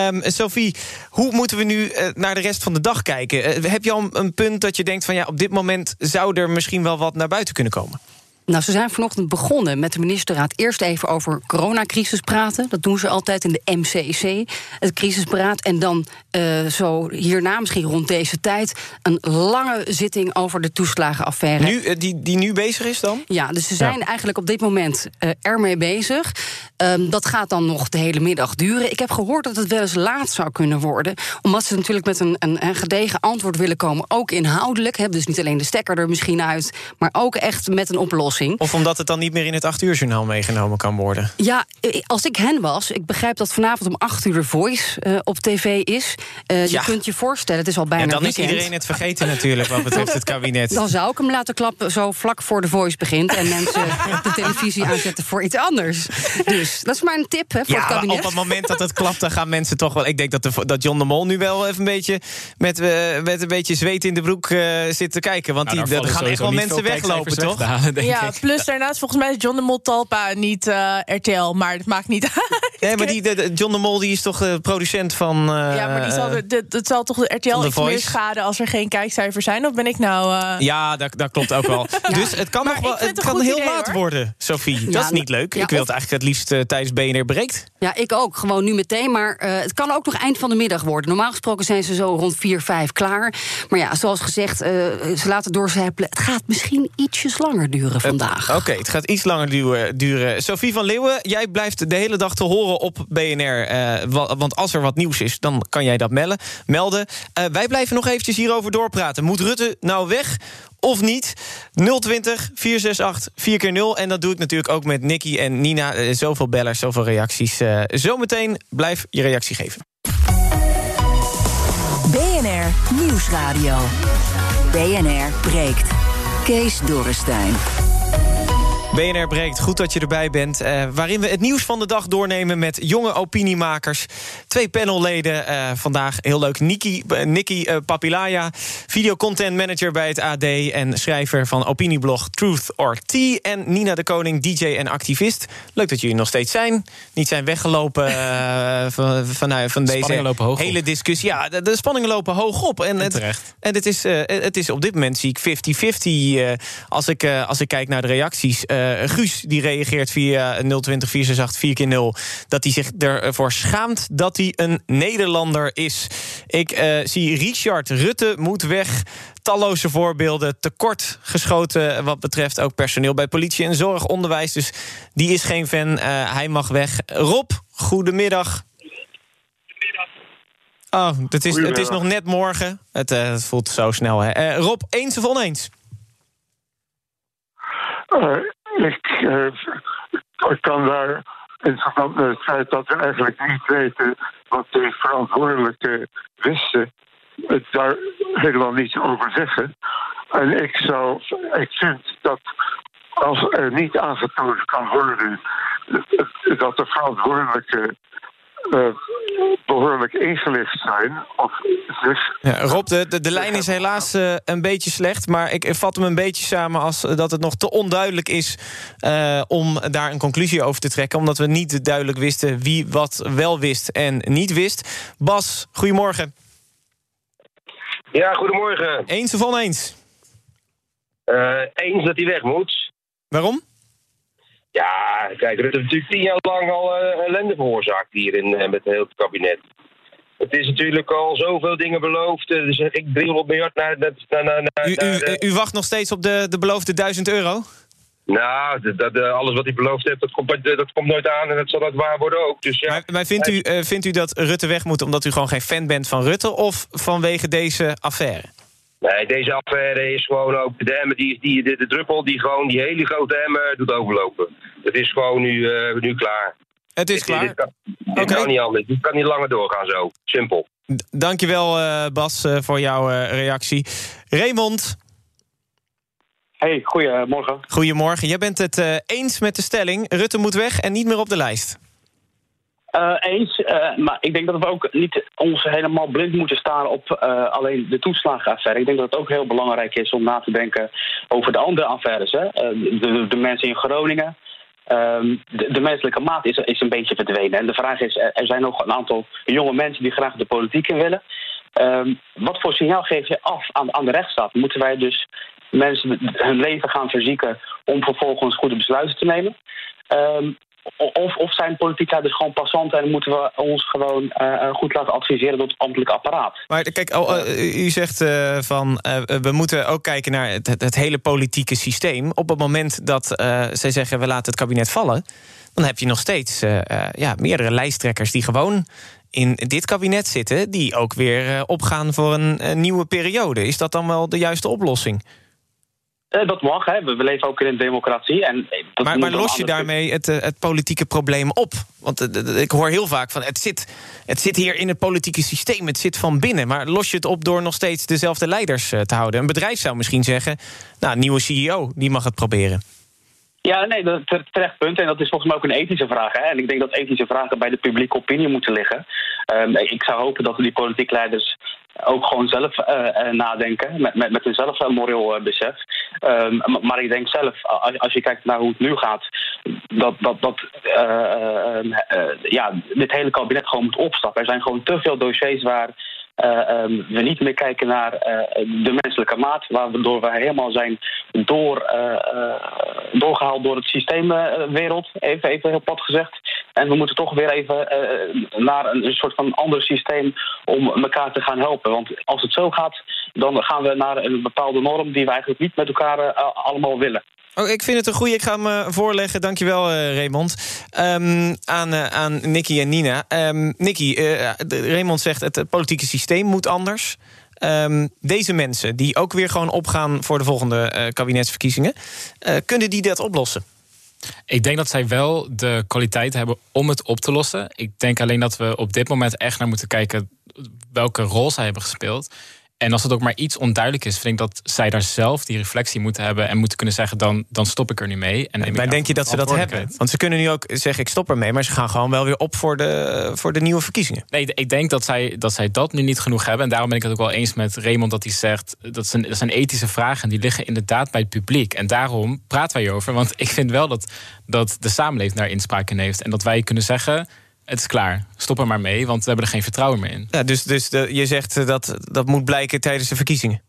Um, Sophie, hoe moeten we nu naar de rest van de dag kijken? heb je al een punt dat je denkt van... ja, op dit moment zou er misschien wel wat naar buiten kunnen komen? Nou, ze zijn vanochtend begonnen met de ministerraad eerst even over coronacrisis praten. Dat doen ze altijd in de MCC, het crisisberaad. En dan uh, zo hierna, misschien rond deze tijd, een lange zitting over de toeslagenaffaire. Nu, eh, die, die nu bezig is dan? Ja, dus ze zijn eigenlijk op dit moment uh, ermee bezig. Um, dat gaat dan nog de hele middag duren. Ik heb gehoord dat het wel eens laat zou kunnen worden. Omdat ze natuurlijk met een, een, een gedegen antwoord willen komen. Ook inhoudelijk. Hè, dus niet alleen de stekker er misschien uit. Maar ook echt met een oplossing. Of omdat het dan niet meer in het 8 uur journaal meegenomen kan worden? Ja, als ik hen was, ik begrijp dat vanavond om 8 uur de Voice uh, op tv is. Uh, ja. Je kunt je voorstellen, het is al bijna En dan weekend. is iedereen het vergeten natuurlijk, wat betreft het kabinet. Dan zou ik hem laten klappen zo vlak voor de Voice begint... en mensen de televisie aanzetten voor iets anders. Dus dat is maar een tip hè, voor ja, het kabinet. op het moment dat het klapt, dan gaan mensen toch wel... Ik denk dat, de, dat John de Mol nu wel even een beetje... met, uh, met een beetje zweet in de broek zit te kijken. Want nou, die, er gaan echt wel mensen weglopen, toch? ja, plus daarnaast volgens mij is John de Mol Talpa niet uh, RTL, maar het maakt niet uit. Nee, maar die, de, John de Mol die is toch de producent van. Uh, ja, maar die zal de, dat zal toch de RTL iets meer schaden als er geen kijkcijfers zijn? Of ben ik nou. Uh... Ja, dat, dat klopt ook wel. ja. Dus het kan nog wel. Het, kan heel idee, laat hoor. worden, Sophie. Ja, dat is niet leuk. Ja, ik wil het eigenlijk het liefst uh, tijdens BNR breekt. Ja, ik ook. Gewoon nu meteen. Maar het kan ook nog eind van de middag worden. Normaal gesproken zijn ze zo rond 4, 5 klaar. Maar ja, zoals gezegd, ze laten doorcijpelen. Het gaat misschien ietsjes langer duren vandaag. Oké, okay, het gaat iets langer duren. Sophie van Leeuwen, jij blijft de hele dag te horen op BNR. Uh, want als er wat nieuws is, dan kan jij dat melden. melden. Uh, wij blijven nog eventjes hierover doorpraten. Moet Rutte nou weg of niet? 020 468 4 keer 0 En dat doe ik natuurlijk ook met Nicky en Nina. Uh, zoveel bellers, zoveel reacties. zometeen blijf je reactie geven. BNR Nieuwsradio. BNR breekt. Kees Dorrestein. BNR breekt, goed dat je erbij bent. Uh, waarin we het nieuws van de dag doornemen met jonge opiniemakers. Twee panelleden uh, vandaag, heel leuk. Nikki, uh, Nikki Papilaya, videocontent manager bij het AD... en schrijver van opinieblog Truth or Tea. En Nina de Koning, DJ en activist. Leuk dat jullie nog steeds zijn. Niet zijn weggelopen van, van, van deze hele discussie. Ja, de, de, spanningen lopen hoog op. En, het, en het, is, het is op dit moment zie ik 50-50 als, ik, als ik kijk naar de reacties... Uh, Guus die reageert via 020 468 4 keer 0 dat hij zich ervoor schaamt dat hij een Nederlander is. Ik uh, zie Richard Rutte moet weg. Talloze voorbeelden, tekort geschoten wat betreft ook personeel bij politie en zorg, onderwijs. Dus die is geen fan, uh, hij mag weg. Rob, goedemiddag. Oh, het is, het is nog net morgen. Het, uh, het voelt zo snel. Hè. Uh, Rob, eens of oneens? Ik, ik kan daar in verband met het feit dat we eigenlijk niet weten wat de verantwoordelijke wisten, het daar helemaal niets over zeggen. En ik zou, ik vind dat als er niet aangetoond kan worden dat de verantwoordelijke uh, behoorlijk ingelicht zijn. Of dus... ja, Rob, de, de, de lijn is helaas uh, een beetje slecht... maar ik vat hem een beetje samen als dat het nog te onduidelijk is... Uh, om daar een conclusie over te trekken... omdat we niet duidelijk wisten wie wat wel wist en niet wist. Bas, goedemorgen. Ja, goedemorgen. Eens of oneens? eens dat hij weg moet. Waarom? Ja, kijk, Rutte heeft natuurlijk tien jaar lang al uh, ellende veroorzaakt hier in, uh, met heel het kabinet. Het is natuurlijk al zoveel dingen beloofd. Dus ik 300 miljard naar... naar, naar, naar u, u, u, wacht nog steeds op de, de beloofde 1000 euro? Nou, dat, dat, alles wat hij beloofd heeft, dat komt, dat komt nooit aan en dat zal het waar worden ook. Dus ja, maar, maar vindt, u, vindt u dat Rutte weg moet omdat u gewoon geen fan bent van Rutte... of vanwege deze affaire? Nee, deze affaire is gewoon ook de emmer, die, die, de, de druppel die gewoon die hele grote emmer doet overlopen. Het is gewoon nu, uh, nu klaar. Het is klaar? Dit, kan, dit kan niet anders. Dit kan niet langer doorgaan zo. Simpel. D dankjewel uh, Bas uh, voor jouw reactie. Raymond. Hey, goedemorgen. Goedemorgen. Jij bent het eens met de stelling... Rutte moet weg en niet meer op de lijst. Uh, eens, uh, maar ik denk dat we ook niet ons helemaal blind moeten staren op uh, alleen de toeslagenaffaire. Ik denk dat het ook heel belangrijk is om na te denken over de andere affaires. Hè? De, de, mensen in Groningen. Um, de, de, menselijke maat is, is een beetje verdwenen. En de vraag is, er zijn nog een aantal jonge mensen die graag de politiek in willen. Um, wat voor signaal geef je af aan, de rechtsstaat? Moeten wij dus mensen hun leven gaan verzieken om vervolgens goede besluiten te nemen? Um, of, of zijn politiek leiders gewoon passanten en moeten we ons gewoon uh, goed laten adviseren door het ambtelijk apparaat? Maar kijk, oh, uh, u zegt van we moeten ook kijken naar het, het, hele politieke systeem. Op het moment dat zij zeggen we laten het kabinet vallen, dan heb je nog steeds ja, meerdere lijsttrekkers die gewoon in dit kabinet zitten, die ook weer opgaan voor een nieuwe periode. Is dat dan wel de juiste oplossing? Uh, dat mag, hè. We, leven ook in een democratie. En maar, maar los je daarmee het, uh, het, politieke probleem op? Want uh, ik hoor heel vaak van het zit, het zit hier in het politieke systeem, het zit van binnen. Maar los je het op door nog steeds dezelfde leiders te houden? Een bedrijf zou misschien zeggen, nou, nieuwe CEO, die mag het proberen. Ja, nee, dat is terecht punt. En dat is volgens mij ook een ethische vraag. Hè? En ik denk dat ethische vragen bij de publieke opinie moeten liggen. Um, ik zou hopen dat die politiek leiders ook gewoon zelf uh, nadenken, met, met, met een zelf moreel uh, besef. Um, maar ik denk zelf, als, je kijkt naar hoe het nu gaat, dat, dat, dat uh, ja, dit hele kabinet gewoon moet opstappen. Er zijn gewoon te veel dossiers waar um, we niet meer kijken naar de menselijke maat, waardoor we helemaal zijn door, doorgehaald door het systeemwereld, even, even heel plat gezegd. En we moeten toch weer even naar een, soort van ander systeem om elkaar te gaan helpen. Want als het zo gaat, dan gaan we naar een bepaalde norm die we eigenlijk niet met elkaar allemaal willen. Oh, ik vind het een goede. Ik ga hem voorleggen. Dankjewel, Raymond. Um, aan, aan Nicky en Nina. Um, Nicky, Raymond zegt het, politieke systeem moet anders. Um, deze mensen die ook weer gewoon opgaan voor de volgende kabinetsverkiezingen... kunnen die dat oplossen? Ik denk dat zij wel de kwaliteit hebben om het op te lossen. Ik denk alleen dat we op dit moment echt naar moeten kijken welke rol zij hebben gespeeld. En als het ook maar iets onduidelijk is, vind ik dat zij daar zelf die reflectie moeten hebben en moeten kunnen zeggen: dan, dan stop ik er nu mee. En maar denk je dat ze dat hebben? Want ze kunnen nu ook zeggen: ik stop ermee, maar ze gaan gewoon wel weer op voor de, voor de nieuwe verkiezingen. Nee, ik denk dat zij, dat zij dat nu niet genoeg hebben. En daarom ben ik het ook wel eens met Raymond dat hij zegt: dat zijn, dat zijn ethische vragen en die liggen inderdaad bij het publiek. En daarom praten wij over. Want ik vind wel dat, dat de samenleving daar inspraak in heeft. En dat wij kunnen zeggen het is klaar. Stop er maar mee, want we hebben er geen vertrouwen meer in. Ja, dus dus de, je zegt eh, dat dat moet blijken tijdens de verkiezingen.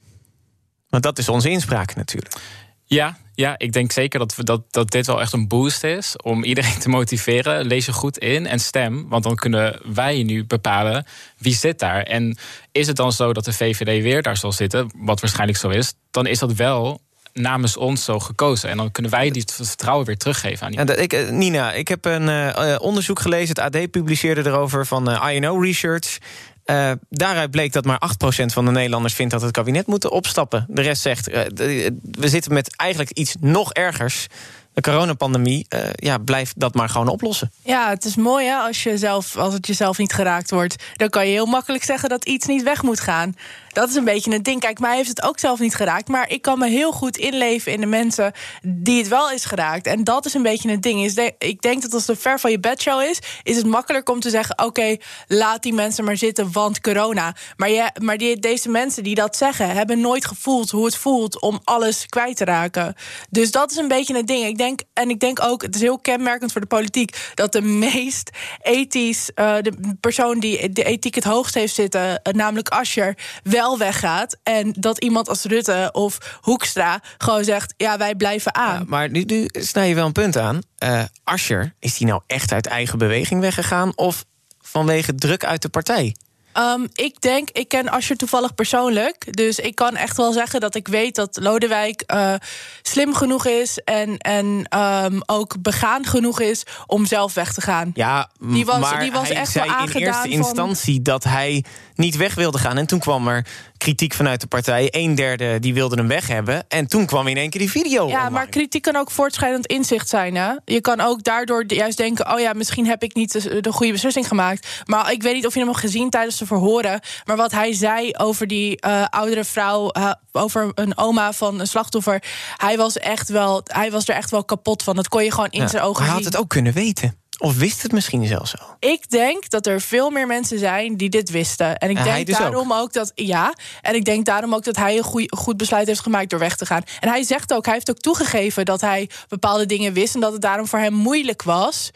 Want dat is onze inspraak natuurlijk. Ja, ja, ik denk zeker dat, we dat, dat dit wel echt een boost is om iedereen te motiveren. Lees je goed in en stem, want dan kunnen wij nu bepalen wie zit daar. En is het dan zo dat de VVD weer daar zal zitten, wat waarschijnlijk zo is, dan is dat wel namens ons zo gekozen. En dan kunnen wij die vertrouwen weer teruggeven aan die ja, ik, eh, Nina, ik heb een uh, onderzoek gelezen. Het AD publiceerde erover van uh, INO Research. Uh, daaruit bleek dat maar 8% van de Nederlanders vindt dat het kabinet moet opstappen. De rest zegt, we zitten met eigenlijk iets nog ergers. de coronapandemie, uh, ja, blijf dat maar gewoon oplossen. Ja, het is mooi hè, als, je zelf, als het jezelf niet geraakt wordt. Dan kan je heel makkelijk zeggen dat iets niet weg moet gaan. Dat is een beetje een ding. Kijk, mij heeft het ook zelf niet geraakt. Maar ik kan me heel goed inleven in de mensen die het wel is geraakt. En dat is een beetje het ding. Is ik denk dat als het ver van je bedshow is, is het makkelijker om te zeggen: oké, laat die mensen maar zitten, want corona. Maar, je, maar die, deze mensen die dat zeggen, hebben nooit gevoeld hoe het voelt om alles kwijt te raken. Dus dat is een beetje het ding. Ik denk, en ik denk ook, het is heel kenmerkend voor de politiek, dat de meest ethisch, uh, de persoon die de ethiek het hoogst heeft zitten, uh, namelijk Ascher, wel weggaat. En dat iemand als Rutte of Hoekstra gewoon zegt: ja, wij blijven aan. maar nu, nu snij je wel een punt aan. Uh, Ascher, is die nou echt uit eigen beweging weggegaan? Of vanwege druk uit de partij? Um, ik denk, ik ken Asje toevallig persoonlijk. Dus ik kan echt wel zeggen dat ik weet dat Lodewijk uh, slim genoeg is. En, en um, ook begaan genoeg is om zelf weg te gaan. Ja, die was, maar die was hij echt zei in eerste instantie dat hij niet weg wilde gaan. En toen kwam er kritiek vanuit de partij. Een derde die wilde hem weg hebben. En toen kwam in één keer die video. Ja, maar kritiek kan ook voortschrijdend inzicht zijn. Hè? Je kan ook daardoor juist denken: oh ja, misschien heb ik niet de, goede beslissing gemaakt. Maar ik weet niet of je hem hebt gezien tijdens de verhoren. Maar wat hij zei over die uh, oudere vrouw, uh, over een oma van een slachtoffer. Hij was echt wel, hij was er echt wel kapot van. Dat kon je gewoon in ja, zijn ogen zien. Hij had het ook kunnen weten. Of wist het misschien zelfs zo? Ik denk dat er veel meer mensen zijn die dit wisten. En ik denk dus daarom ook. dat. Ja. En ik denk daarom ook dat hij een goed besluit heeft gemaakt door weg te gaan. En hij zegt ook, hij heeft ook toegegeven dat hij bepaalde dingen wist. En dat het daarom voor hem moeilijk was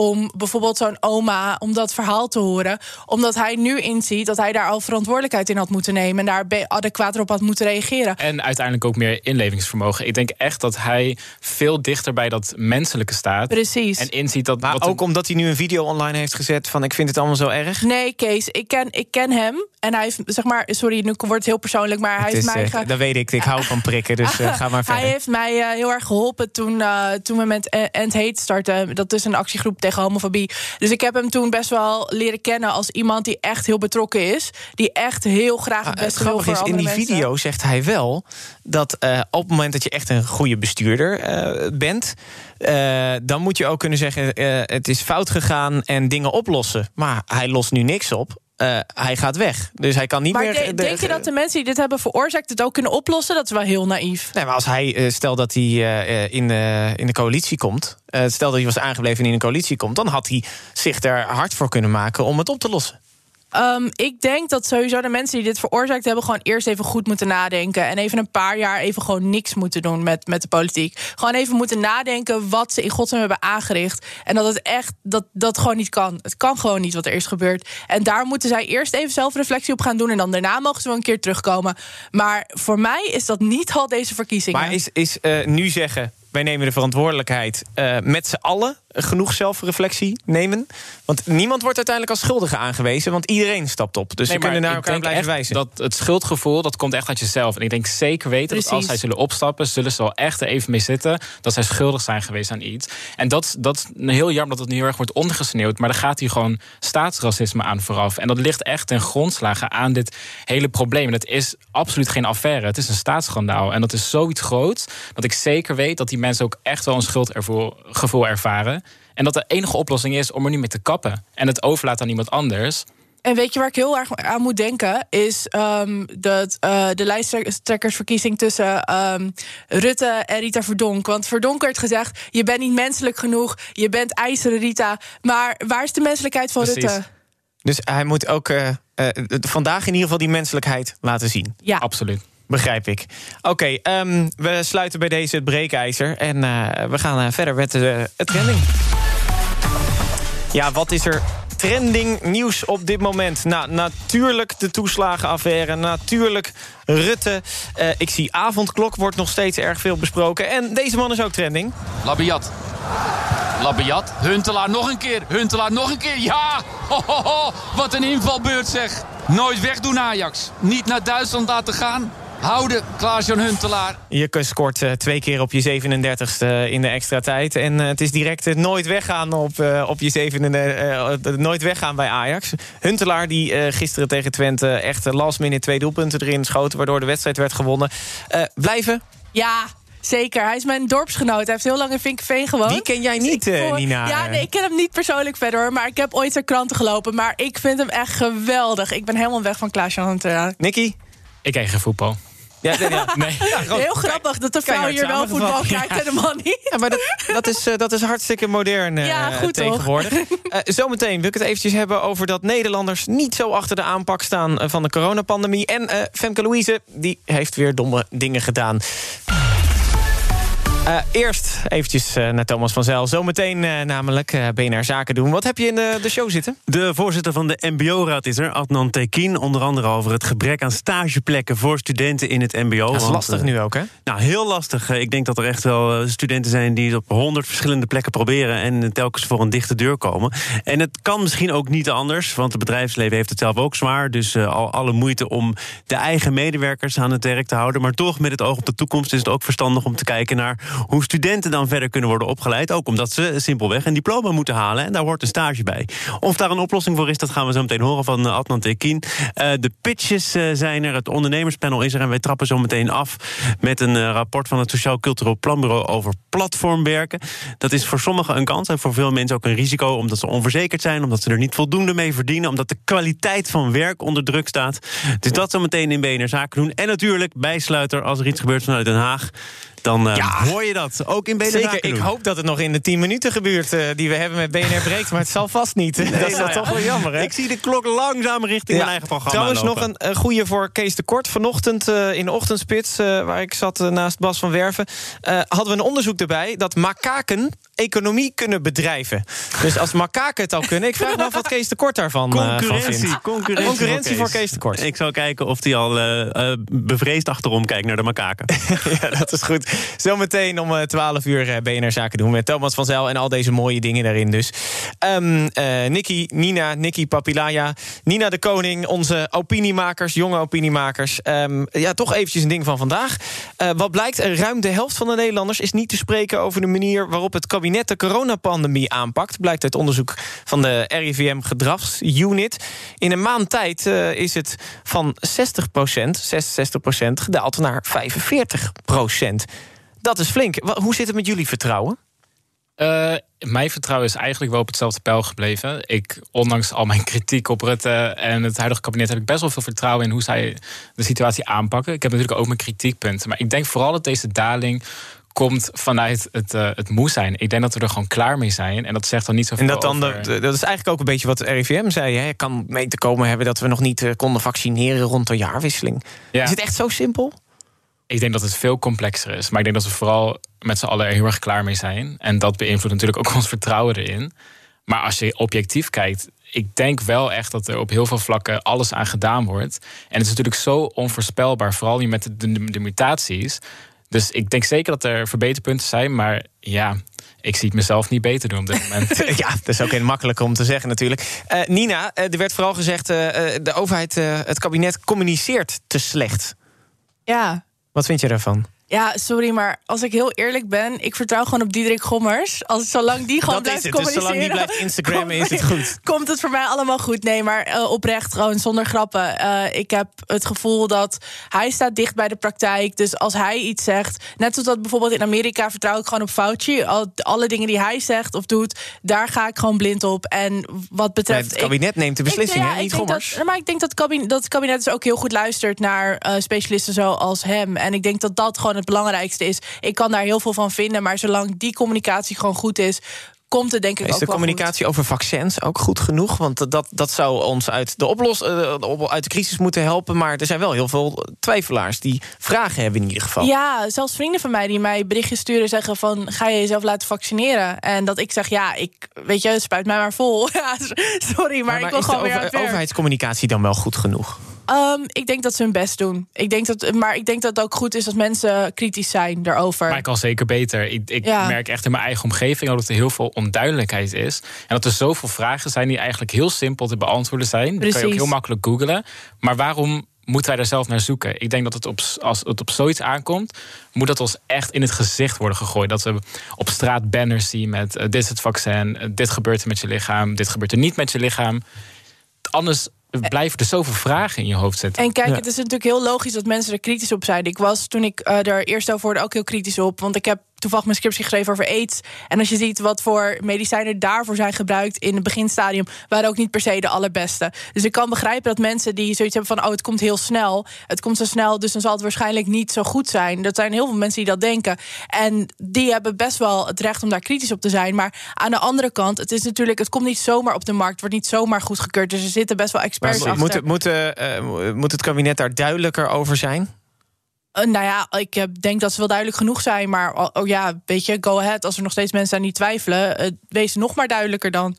om bijvoorbeeld zo'n oma, om dat verhaal te horen. Omdat hij nu inziet dat hij daar al verantwoordelijkheid in had moeten nemen. En daar adequaat op had moeten reageren. En uiteindelijk ook meer inlevingsvermogen. Ik denk echt dat hij veel dichter bij dat menselijke staat. Precies. En inziet dat. Maar ook omdat hij nu een video online heeft gezet van ik vind het allemaal zo erg. Nee, Kees, ik ken, ik ken hem. En hij heeft, zeg maar, sorry, nu wordt het heel persoonlijk, maar hij heeft mij. Uh, dat weet ik, ik hou van prikken, dus uh, ga maar verder. Hij heeft mij uh, heel erg geholpen toen, toen we met End Hate starten. Dat is een actiegroep tegen homofobie. Dus ik heb hem toen best wel leren kennen als iemand die echt heel betrokken is. Die echt heel graag het ah, beste wil is, in die video zegt hij wel dat op het moment dat je echt een goede bestuurder bent, dan moet je ook kunnen zeggen: het is fout gegaan en dingen oplossen. Maar hij lost nu niks op. Uh, hij gaat weg. Dus hij kan niet maar meer. De, denk je dat de mensen die dit hebben veroorzaakt het ook kunnen oplossen? Dat is wel heel naïef. Nee, maar als hij, uh, stel dat hij uh, in, in de coalitie komt. stel dat hij was aangebleven en in een coalitie komt. dan had hij zich er hard voor kunnen maken om het op te lossen. Um, ik denk dat sowieso de mensen die dit veroorzaakt hebben, gewoon eerst even goed moeten nadenken. En even een paar jaar even gewoon niks moeten doen met, met de politiek. Gewoon even moeten nadenken wat ze in godsnaam hebben aangericht. En dat het echt dat, dat gewoon niet kan. Het kan gewoon niet wat er is gebeurd. En daar moeten zij eerst even zelfreflectie op gaan doen. En dan daarna mogen ze wel een keer terugkomen. Maar voor mij is dat niet al deze verkiezingen. Maar is, is uh, nu zeggen wij nemen de verantwoordelijkheid uh, met z'n allen genoeg zelfreflectie nemen. Want niemand wordt uiteindelijk als schuldige aangewezen, want iedereen stapt op. Dus nee, we kunnen naar elkaar blijven wijzen. Dat het schuldgevoel dat komt echt uit jezelf. En ik denk zeker weten dat als zij zullen opstappen, zullen ze wel echt er even mee zitten dat zij schuldig zijn geweest aan iets. En dat, dat is heel jammer dat het nu heel erg wordt ondergesneeuwd. Maar er gaat hier gewoon staatsracisme aan vooraf. En dat ligt echt ten grondslagen aan dit hele probleem. En het is absoluut geen affaire. Het is een staatsschandaal. En dat is zoiets groots dat ik zeker weet dat die mensen ook echt wel een schuldgevoel ervaren. En dat de enige oplossing is om er nu mee te kappen. En het overlaat aan iemand anders. En weet je waar ik heel erg aan moet denken? Is um, dat, uh, de lijsttrekkersverkiezing tussen um, Rutte en Rita Verdonk. Want Verdonk werd gezegd: je bent niet menselijk genoeg, je bent ijzeren Rita. Maar waar is de menselijkheid van Precies. Rutte? Dus hij moet ook uh, uh, vandaag in ieder geval die menselijkheid laten zien. Ja, absoluut. Begrijp ik. Oké, um, we sluiten bij deze het breekijzer. En uh, we gaan uh, verder met uh, het trending. Ja, wat is er trending nieuws op dit moment? Nou, natuurlijk de toeslagenaffaire. Natuurlijk Rutte. Ik zie avondklok, wordt nog steeds erg veel besproken. En deze man is ook trending. Labiat. Labiat. Huntelaar nog een keer. Huntelaar nog een keer. Ja! Ho, ho, ho. Wat een invalbeurt zeg. Nooit wegdoen Ajax. Niet naar Duitsland laten gaan. Houden, Klaas-Jan Huntelaar. Je scoort uh, twee keer op je 37ste in de extra tijd. En uh, het is direct uh, nooit weggaan op, op je 37 nooit weggaan bij Ajax. Huntelaar die gisteren tegen Twente echt last minute twee doelpunten erin schoten... waardoor de wedstrijd werd gewonnen. blijven? Ja, Zeker, hij is mijn dorpsgenoot. Hij heeft heel lang in Vinkenveen gewoond. Die ken jij niet, dus Nina? Ja, nee, ik ken hem niet persoonlijk verder hoor. Maar ik heb ooit zijn kranten gelopen. Maar ik vind hem echt geweldig. Ik ben helemaal weg van Klaas-Jan Huntelaar. Nicky? Ik kijk geen voetbal. Ja, ja, nee. Heel grappig dat de vrouw hier wel voetbal kijkt en de man niet. Ja, maar dat, dat, is, dat is hartstikke modern uh, ja, goed, tegenwoordig. Uh, zometeen wil ik het eventjes hebben over dat Nederlanders... niet zo achter de aanpak staan van de coronapandemie. En uh, Femke Louise, die heeft weer domme dingen gedaan. Uh, eerst eventjes uh, naar Thomas van Zijl. Zometeen uh, namelijk uh, BNR Zaken doen. Wat heb je in de, de show zitten? De voorzitter van de MBO-raad is er, Adnan Tekin. Onder andere over het gebrek aan stageplekken voor studenten in het MBO. Dat is lastig nu ook, hè? Nou, heel lastig. Ik denk dat er echt wel studenten zijn die het op honderd verschillende plekken proberen... en telkens voor een dichte deur komen. En het kan misschien ook niet anders, want het bedrijfsleven heeft het zelf ook zwaar. Dus al alle moeite om de eigen medewerkers aan het werk te houden. Maar toch, met het oog op de toekomst, is het ook verstandig om te kijken naar hoe studenten dan verder kunnen worden opgeleid. Ook omdat ze simpelweg een diploma moeten halen. En daar hoort een stage bij. Of daar een oplossing voor is, dat gaan we zo meteen horen van uh, Adnan Tekin. Uh, de pitches uh, zijn er, het ondernemerspanel is er. En wij trappen zo meteen af met een rapport van het Sociaal Cultureel Planbureau over platformwerken. Dat is voor sommigen een kans en voor veel mensen ook een risico. Omdat ze onverzekerd zijn, omdat ze er niet voldoende mee verdienen. Omdat de kwaliteit van werk onder druk staat. Dus dat zo meteen in BNR Zaken doen. En natuurlijk bijsluiter als er iets gebeurt vanuit Den Haag dan uh, hoor je dat. Ook in BNR Zeker, ik hoop dat het nog in de 10 minuten gebeurt uh, die we hebben met BNR Breekt. Maar het zal vast niet. Nee, dat is nou toch wel jammer, hè? Ik zie de klok langzaam richting ja. mijn eigen programma Trouwens lopen. nog een, een goede voor Kees de Kort. Vanochtend uh, in de ochtendspits, waar ik zat naast Bas van Werven... hadden we een onderzoek erbij dat makaken economie kunnen bedrijven. Dus als makaken het al kunnen... ik vraag me af wat Kees de Kort daarvan concurrentie, vindt. Concurrentie, concurrentie voor Kees de Kort. Ik zou kijken of hij al bevreesd achterom kijkt naar de makaken. ja, dat is goed. Zometeen om 12 uur uh, BNR Zaken doen met Thomas van Zijl en al deze mooie dingen daarin dus. Um, uh, Nikki, Nina, Nikki Papilaya, Nina de Koning, onze opiniemakers, jonge opiniemakers. Um, ja, toch eventjes een ding van vandaag. Uh, wat blijkt, ruim de helft van de Nederlanders is niet te spreken over de manier waarop het kabinet de coronapandemie aanpakt. Blijkt uit onderzoek van de RIVM Gedragsunit. In een maand tijd is het van 60% 66% gedaald naar 45% dat is flink. Hoe zit het met jullie vertrouwen? Uh, mijn vertrouwen is eigenlijk wel op hetzelfde pijl gebleven. Ik, ondanks al mijn kritiek op Rutte en het huidige kabinet, heb ik best wel veel vertrouwen in hoe zij de situatie aanpakken. Ik heb natuurlijk ook mijn kritiekpunten. Maar ik denk vooral dat deze daling komt vanuit het, uh, het moe zijn. Ik denk dat we er gewoon klaar mee zijn. En dat zegt dan niet zoveel En dat, dan over... de, dat is eigenlijk ook een beetje wat de RIVM zei. Hè? Kan mee te komen hebben dat we nog niet uh, konden vaccineren rond de jaarwisseling. Ja. Is het echt zo simpel? Ik denk dat het veel complexer is. Maar ik denk dat we vooral met z'n allen er heel erg klaar mee zijn. En dat beïnvloedt natuurlijk ook ons vertrouwen erin. Maar als je objectief kijkt, ik denk wel echt dat er op heel veel vlakken alles aan gedaan wordt. En het is natuurlijk zo onvoorspelbaar, vooral nu met de, de, de mutaties. Dus ik denk zeker dat er verbeterpunten zijn. Maar ja, ik zie het mezelf niet beter doen op dit moment. ja, dat is ook heel makkelijk om te zeggen natuurlijk. Uh, Nina, uh, er werd vooral gezegd... Uh, de overheid, het kabinet communiceert te slecht. Ja, wat vind je daarvan? Ja, sorry, maar als ik heel eerlijk ben, ik vertrouw gewoon op Diederik Gommers. Als zolang die gewoon dat blijft is het, communiceren. Dus zolang die blijft Instagrammen is het goed. Komt het voor mij allemaal goed? Nee, maar uh, oprecht, gewoon zonder grappen. Uh, ik heb het gevoel dat hij staat dicht bij de praktijk. Dus als hij iets zegt, net zoals dat bijvoorbeeld in Amerika, vertrouw ik gewoon op Fauci. Al, alle dingen die hij zegt of doet, daar ga ik gewoon blind op. En wat betreft. Nee, het kabinet ik, neemt de beslissingen, ja, niet Gommers. Dat, maar ik denk dat het kabinet, dat het kabinet dus ook heel goed luistert naar uh, specialisten zoals hem. En ik denk dat dat gewoon het belangrijkste is. Ik kan daar heel veel van vinden, maar zolang die communicatie gewoon goed is, komt het denk ik is ook de communicatie over vaccins ook goed genoeg? Want dat, dat zou ons uit de, oplos, uh, uit de crisis moeten helpen. Maar er zijn wel heel veel twijfelaars die vragen hebben in ieder geval. Ja, zelfs vrienden van mij die mij berichtjes sturen zeggen van... ga je jezelf laten vaccineren? En dat ik zeg, ja, ik, weet je, spuit mij maar vol. sorry, maar, maar, maar ik wil gewoon de weer over, overheidscommunicatie dan wel goed genoeg? Um, ik denk dat ze hun best doen. Ik denk dat, maar ik denk dat het ook goed is dat mensen kritisch zijn daarover. Maar ik kan zeker beter. Ik, ik ja. merk echt in mijn eigen omgeving dat er heel veel onduidelijkheid is. En dat er zoveel vragen zijn die eigenlijk heel simpel te beantwoorden zijn. Dat kan je ook heel makkelijk googlen. Maar waarom moeten wij daar zelf naar zoeken? Ik denk dat het op, als het op zoiets aankomt, moet dat ons echt in het gezicht worden gegooid. Dat we op straat banners zien met uh, dit is het vaccin, uh, dit gebeurt er met je lichaam, dit gebeurt er niet met je lichaam. Anders blijven er zoveel vragen in je hoofd zitten. En kijk, het is natuurlijk heel logisch dat mensen er kritisch op zijn. Ik was toen ik uh, er eerst over hoorde ook heel kritisch op. Want ik heb toevallig mijn scriptie geschreven over aids. En als je ziet wat voor medicijnen daarvoor zijn gebruikt in het beginstadium, waren ook niet per se de allerbeste. Dus ik kan begrijpen dat mensen die zoiets hebben van: oh, het komt heel snel. Het komt zo snel, dus dan zal het waarschijnlijk niet zo goed zijn. Dat zijn heel veel mensen die dat denken. En die hebben best wel het recht om daar kritisch op te zijn. Maar aan de andere kant, het is natuurlijk, het komt niet zomaar op de markt, wordt niet zomaar goedgekeurd. Dus er zitten best wel experts maar, achter. Moet, moet, uh, moet het kabinet daar duidelijker over zijn? Uh, nou ja, ik denk dat ze wel duidelijk genoeg zijn. Maar oh, oh, ja, weet je, go ahead. Als er nog steeds mensen aan die twijfelen, uh, wees nog maar duidelijker dan.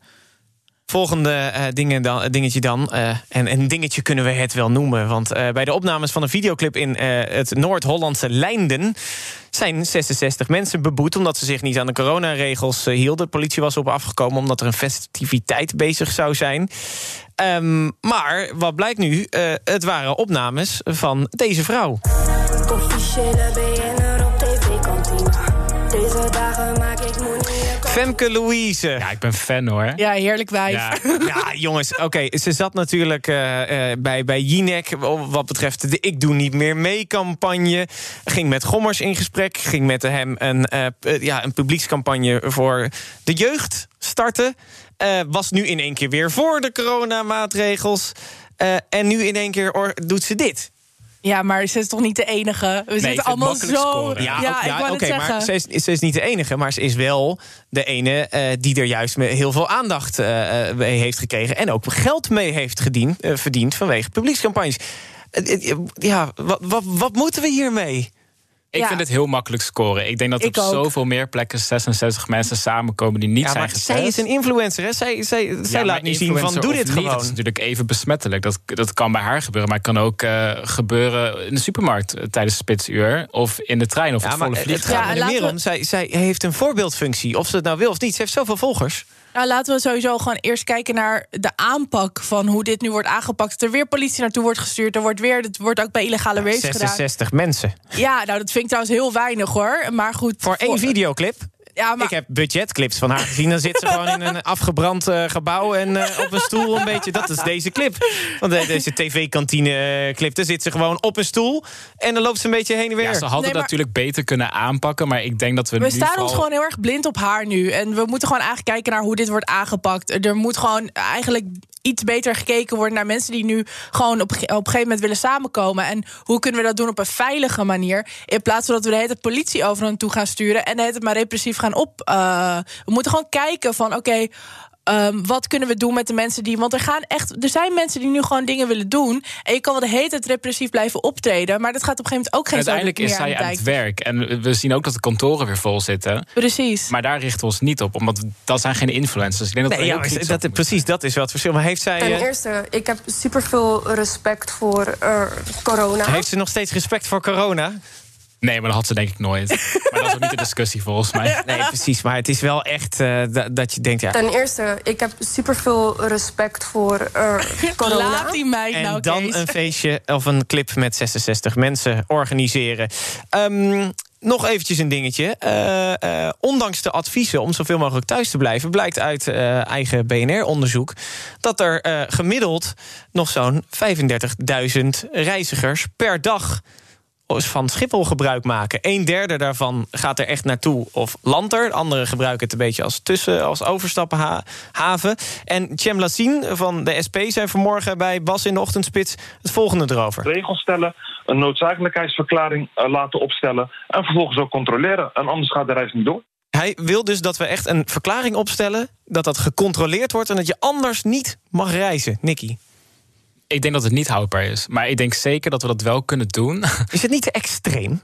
Volgende uh, dingen dan, dingetje dan. En een dingetje kunnen we het wel noemen. Want bij de opnames van een videoclip in het Noord-Hollandse Leinden... zijn 66 mensen beboet omdat ze zich niet aan de coronaregels hielden. De politie was op afgekomen omdat er een festiviteit bezig zou zijn. Um, maar wat blijkt nu? het waren opnames van deze vrouw. Officiële BN'er op tv-kantine. Deze dagen maak ik Femke Louise. Ja, ik ben fan hoor. Ja, heerlijk wijf. Ja, ja jongens, oké. Ze zat natuurlijk uh, uh, bij, bij Jinek wat betreft de Ik Doe Niet Meer Mee-campagne. Ging met Gommers in gesprek. Ging met hem een, uh, ja, een publiekscampagne voor de jeugd starten. was nu in één keer weer voor de coronamaatregels. en nu in één keer doet ze dit. Ja, maar ze is toch niet de enige? We zitten allemaal zo. Ja, ja, ja oké, maar ze is, ze is niet de enige. Maar ze is wel de ene uh, die er juist met heel veel aandacht uh, mee heeft gekregen. En ook geld mee heeft gediend, uh, verdiend vanwege publiekscampagnes. ja, wat, wat, wat moeten we hiermee? Ik vind het heel makkelijk scoren. Ik denk dat er op zoveel meer plekken 66 mensen samenkomen die niet ja, zijn getest. Zij is een influencer, hè? Zij, zij, zij laat niet zien van doe dit niet, gewoon. Dat is natuurlijk even besmettelijk. Dat, dat kan bij haar gebeuren. Maar het kan ook uh, gebeuren in de supermarkt uh, tijdens spitsuur. Of in de trein of ja, het volle vliegtuig. Het gaat er meer om. Zij, zij heeft een voorbeeldfunctie. Of ze het nou wil of niet. Ze heeft zoveel volgers. Nou, laten we sowieso gewoon eerst kijken naar de aanpak van hoe dit nu wordt aangepakt. Er weer politie naartoe wordt gestuurd. Er wordt weer, het wordt ook bij illegale race 66 mensen. Ja, nou dat vind ik trouwens heel weinig hoor. Maar goed. Voor één videoclip? Ja, maar... Ik heb budgetclips van haar gezien. Dan zit ze gewoon in een afgebrand uh, gebouw en uh, op een stoel een beetje. Dat is deze clip. Want uh, deze tv-kantine clip, daar zit ze gewoon op een stoel. En dan loopt ze een beetje heen en weer. Ja, ze hadden nee, maar... natuurlijk beter kunnen aanpakken. Maar ik denk dat we We nu staan vooral... ons gewoon heel erg blind op haar nu. En we moeten gewoon eigenlijk kijken naar hoe dit wordt aangepakt. Er moet gewoon eigenlijk iets beter gekeken worden naar mensen die nu gewoon op, op een gegeven moment willen samenkomen. En hoe kunnen we dat doen op een veilige manier? In plaats van dat we de hele politie over hen toe gaan sturen en het maar repressief gaan op. Uh, we moeten gewoon kijken van oké. Um, wat kunnen we doen met de mensen die. Want er gaan echt. Er zijn mensen die nu gewoon dingen willen doen. En je kan wel de hele tijd repressief blijven optreden. Maar dat gaat op een gegeven moment ook geen Uiteindelijk is zij aan, aan het werk. En we zien ook dat de kantoren weer vol zitten. Precies. Maar daar richten we ons niet op. Omdat dat zijn geen influencers. Ik denk dat nee, ja, dat, precies, dat is wel het verschil. Maar heeft zij. Ten eerste, ik heb superveel respect voor uh, corona. Heeft ze nog steeds respect voor corona? Nee, maar dat had ze denk ik nooit. maar dat is ook niet de discussie volgens mij. Nee, precies. Maar het is wel echt uh, dat je denkt... Ja. Ten eerste, ik heb superveel respect voor uh, corona. Laat die meid en nou, dan Kees. een feestje of een clip met 66 mensen organiseren. Um, nog eventjes een dingetje. Uh, uh, ondanks de adviezen om zoveel mogelijk thuis te blijven... blijkt uit uh, eigen BNR-onderzoek... dat er gemiddeld nog zo'n 35.000 reizigers per dag van Schiphol gebruik maken. Een derde daarvan gaat er echt naartoe of landt er. Anderen gebruiken het een beetje als tussen, als overstappenhaven. En Cem Lassine van de SP zei vanmorgen bij Bas in de Ochtendspits het volgende erover. Regels stellen, een noodzakelijkheidsverklaring laten opstellen... en vervolgens ook controleren. En anders gaat de reis niet door. Hij wil dus dat we echt een verklaring opstellen... dat dat gecontroleerd wordt en dat je anders niet mag reizen. Nicky. Ik denk dat het niet houdbaar is. Maar ik denk zeker dat we dat wel kunnen doen. Is het niet te extreem?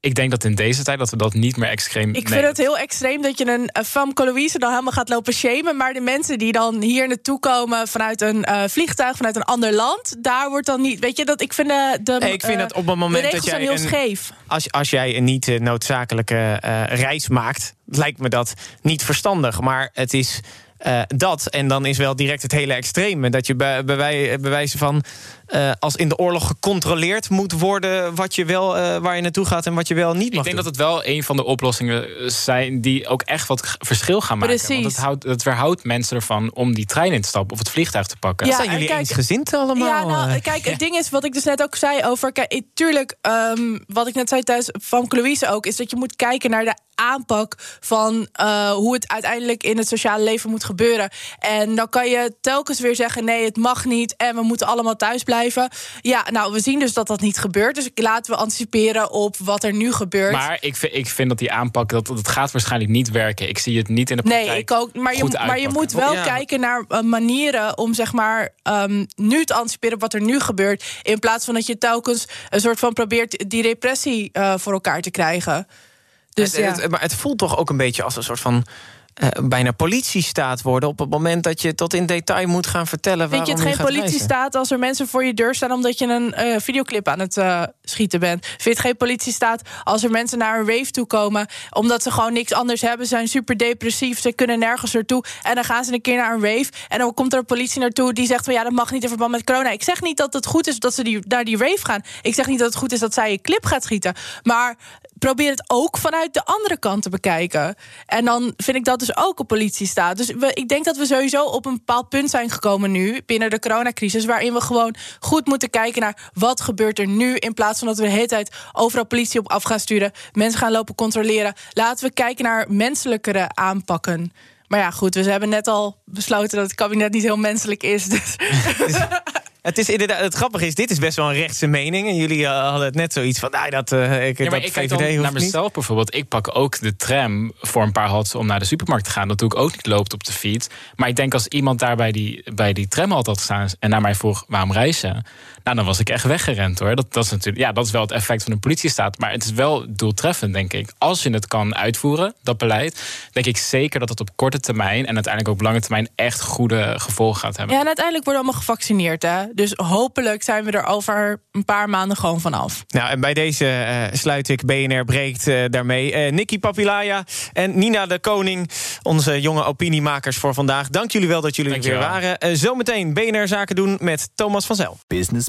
Ik denk dat in deze tijd dat we dat niet meer extreem... Ik vind het heel extreem dat je een uh, femme Louise dan helemaal gaat lopen shamen. Maar de mensen die dan hier naartoe komen vanuit een uh, vliegtuig, vanuit een ander land... daar wordt dan niet... Weet je, dat ik vind uh, de nee, Ik vind dat op het moment dat jij... heel een, scheef. Als, als jij een niet noodzakelijke reis maakt, lijkt me dat niet verstandig. Maar het is... Uh, dat. En dan is wel direct het hele extreme. Dat je bij, bij, bij wijze van uh, als in de oorlog gecontroleerd moet worden... Wat je wel, waar je naartoe gaat en wat je wel niet mag Ik denk dat het wel een van de oplossingen zijn... die ook echt wat verschil gaan maken. Precies. Want het, houdt, het verhoudt mensen ervan om die trein in te stappen... of het vliegtuig te pakken. Ja, zijn jullie kijk, eensgezind allemaal? Ja, nou, kijk, het ding is, wat ik dus net ook zei over... Kijk, tuurlijk, um, wat ik net zei thuis van Louise ook... is dat je moet kijken naar de aanpak van uh, hoe het uiteindelijk in het sociale leven moet gebeuren. En dan kan je telkens weer zeggen: nee, het mag niet en we moeten allemaal thuis blijven. Ja, nou, we zien dus dat dat niet gebeurt. Dus laten we anticiperen op wat er nu gebeurt. Maar ik vind, ik vind dat die aanpak, dat, dat gaat waarschijnlijk niet werken. Ik zie het niet in de praktijk. Nee, ik ook. Maar, je, maar je moet wel kijken naar uh, manieren om zeg maar um, nu te anticiperen wat er nu gebeurt. In plaats van dat je telkens een soort van probeert die repressie uh, voor elkaar te krijgen. Dus, het, ja. maar het voelt toch ook een beetje als een soort van uh, bijna politiestaat worden... op het moment dat je tot in detail moet gaan vertellen... Vind je het geen politiestaat als er mensen voor je deur staan... omdat je een uh, videoclip aan het uh, schieten bent? Vind je het geen politiestaat als er mensen naar een rave toe komen... omdat ze gewoon niks anders hebben, zijn super depressief... ze kunnen nergens naartoe en dan gaan ze een keer naar een rave... en dan komt er een politie naartoe die zegt... van ja, dat mag niet in verband met corona. Ik zeg niet dat het goed is dat ze die, naar die rave gaan. Ik zeg niet dat het goed is dat zij een clip gaat schieten. Maar probeer het ook vanuit de andere kant te bekijken. En dan vind ik dat dus ook op politie staat. Dus ik denk dat we sowieso op een bepaald punt zijn gekomen nu... binnen de coronacrisis, waarin we gewoon goed moeten kijken naar... wat gebeurt er nu, in plaats van dat we de hele tijd overal politie op af gaan sturen... mensen gaan lopen controleren. Laten we kijken naar menselijkere aanpakken. Maar ja, goed, we hebben net al besloten dat het kabinet niet heel menselijk is. Dus. Het is inderdaad, het grappige is, dit is best wel een rechtse mening. En jullie uh, hadden het net zoiets van, nou, dat, uh, ik, ja, maar dat ik kijk dan naar mezelf niet. bijvoorbeeld. Ik pak ook de tram voor een paar halts om naar de supermarkt te gaan. Dat doe ik ook niet, loopt op de fiets. Maar ik denk als iemand daar bij die, bij die tram had staan... en naar mij vroeg, waarom reizen? Nou, dan was ik echt weggerend, hoor. Dat, dat, is natuurlijk, ja, dat is wel het effect van een politiestaat. Maar het is wel doeltreffend, denk ik. Als je het kan uitvoeren, dat beleid... denk ik zeker dat het op korte termijn... en uiteindelijk ook op lange termijn echt goede gevolgen gaat hebben. Ja, en uiteindelijk worden allemaal gevaccineerd, hè? Dus hopelijk zijn we er over een paar maanden gewoon vanaf. Nou, en bij deze uh, sluit ik BNR breekt uh, daarmee. Uh, Nikki Papilaya en Nina de Koning, onze jonge opiniemakers voor vandaag. Dank jullie wel dat jullie er weer waren. zometeen BNR Zaken doen met Thomas van Zel. Business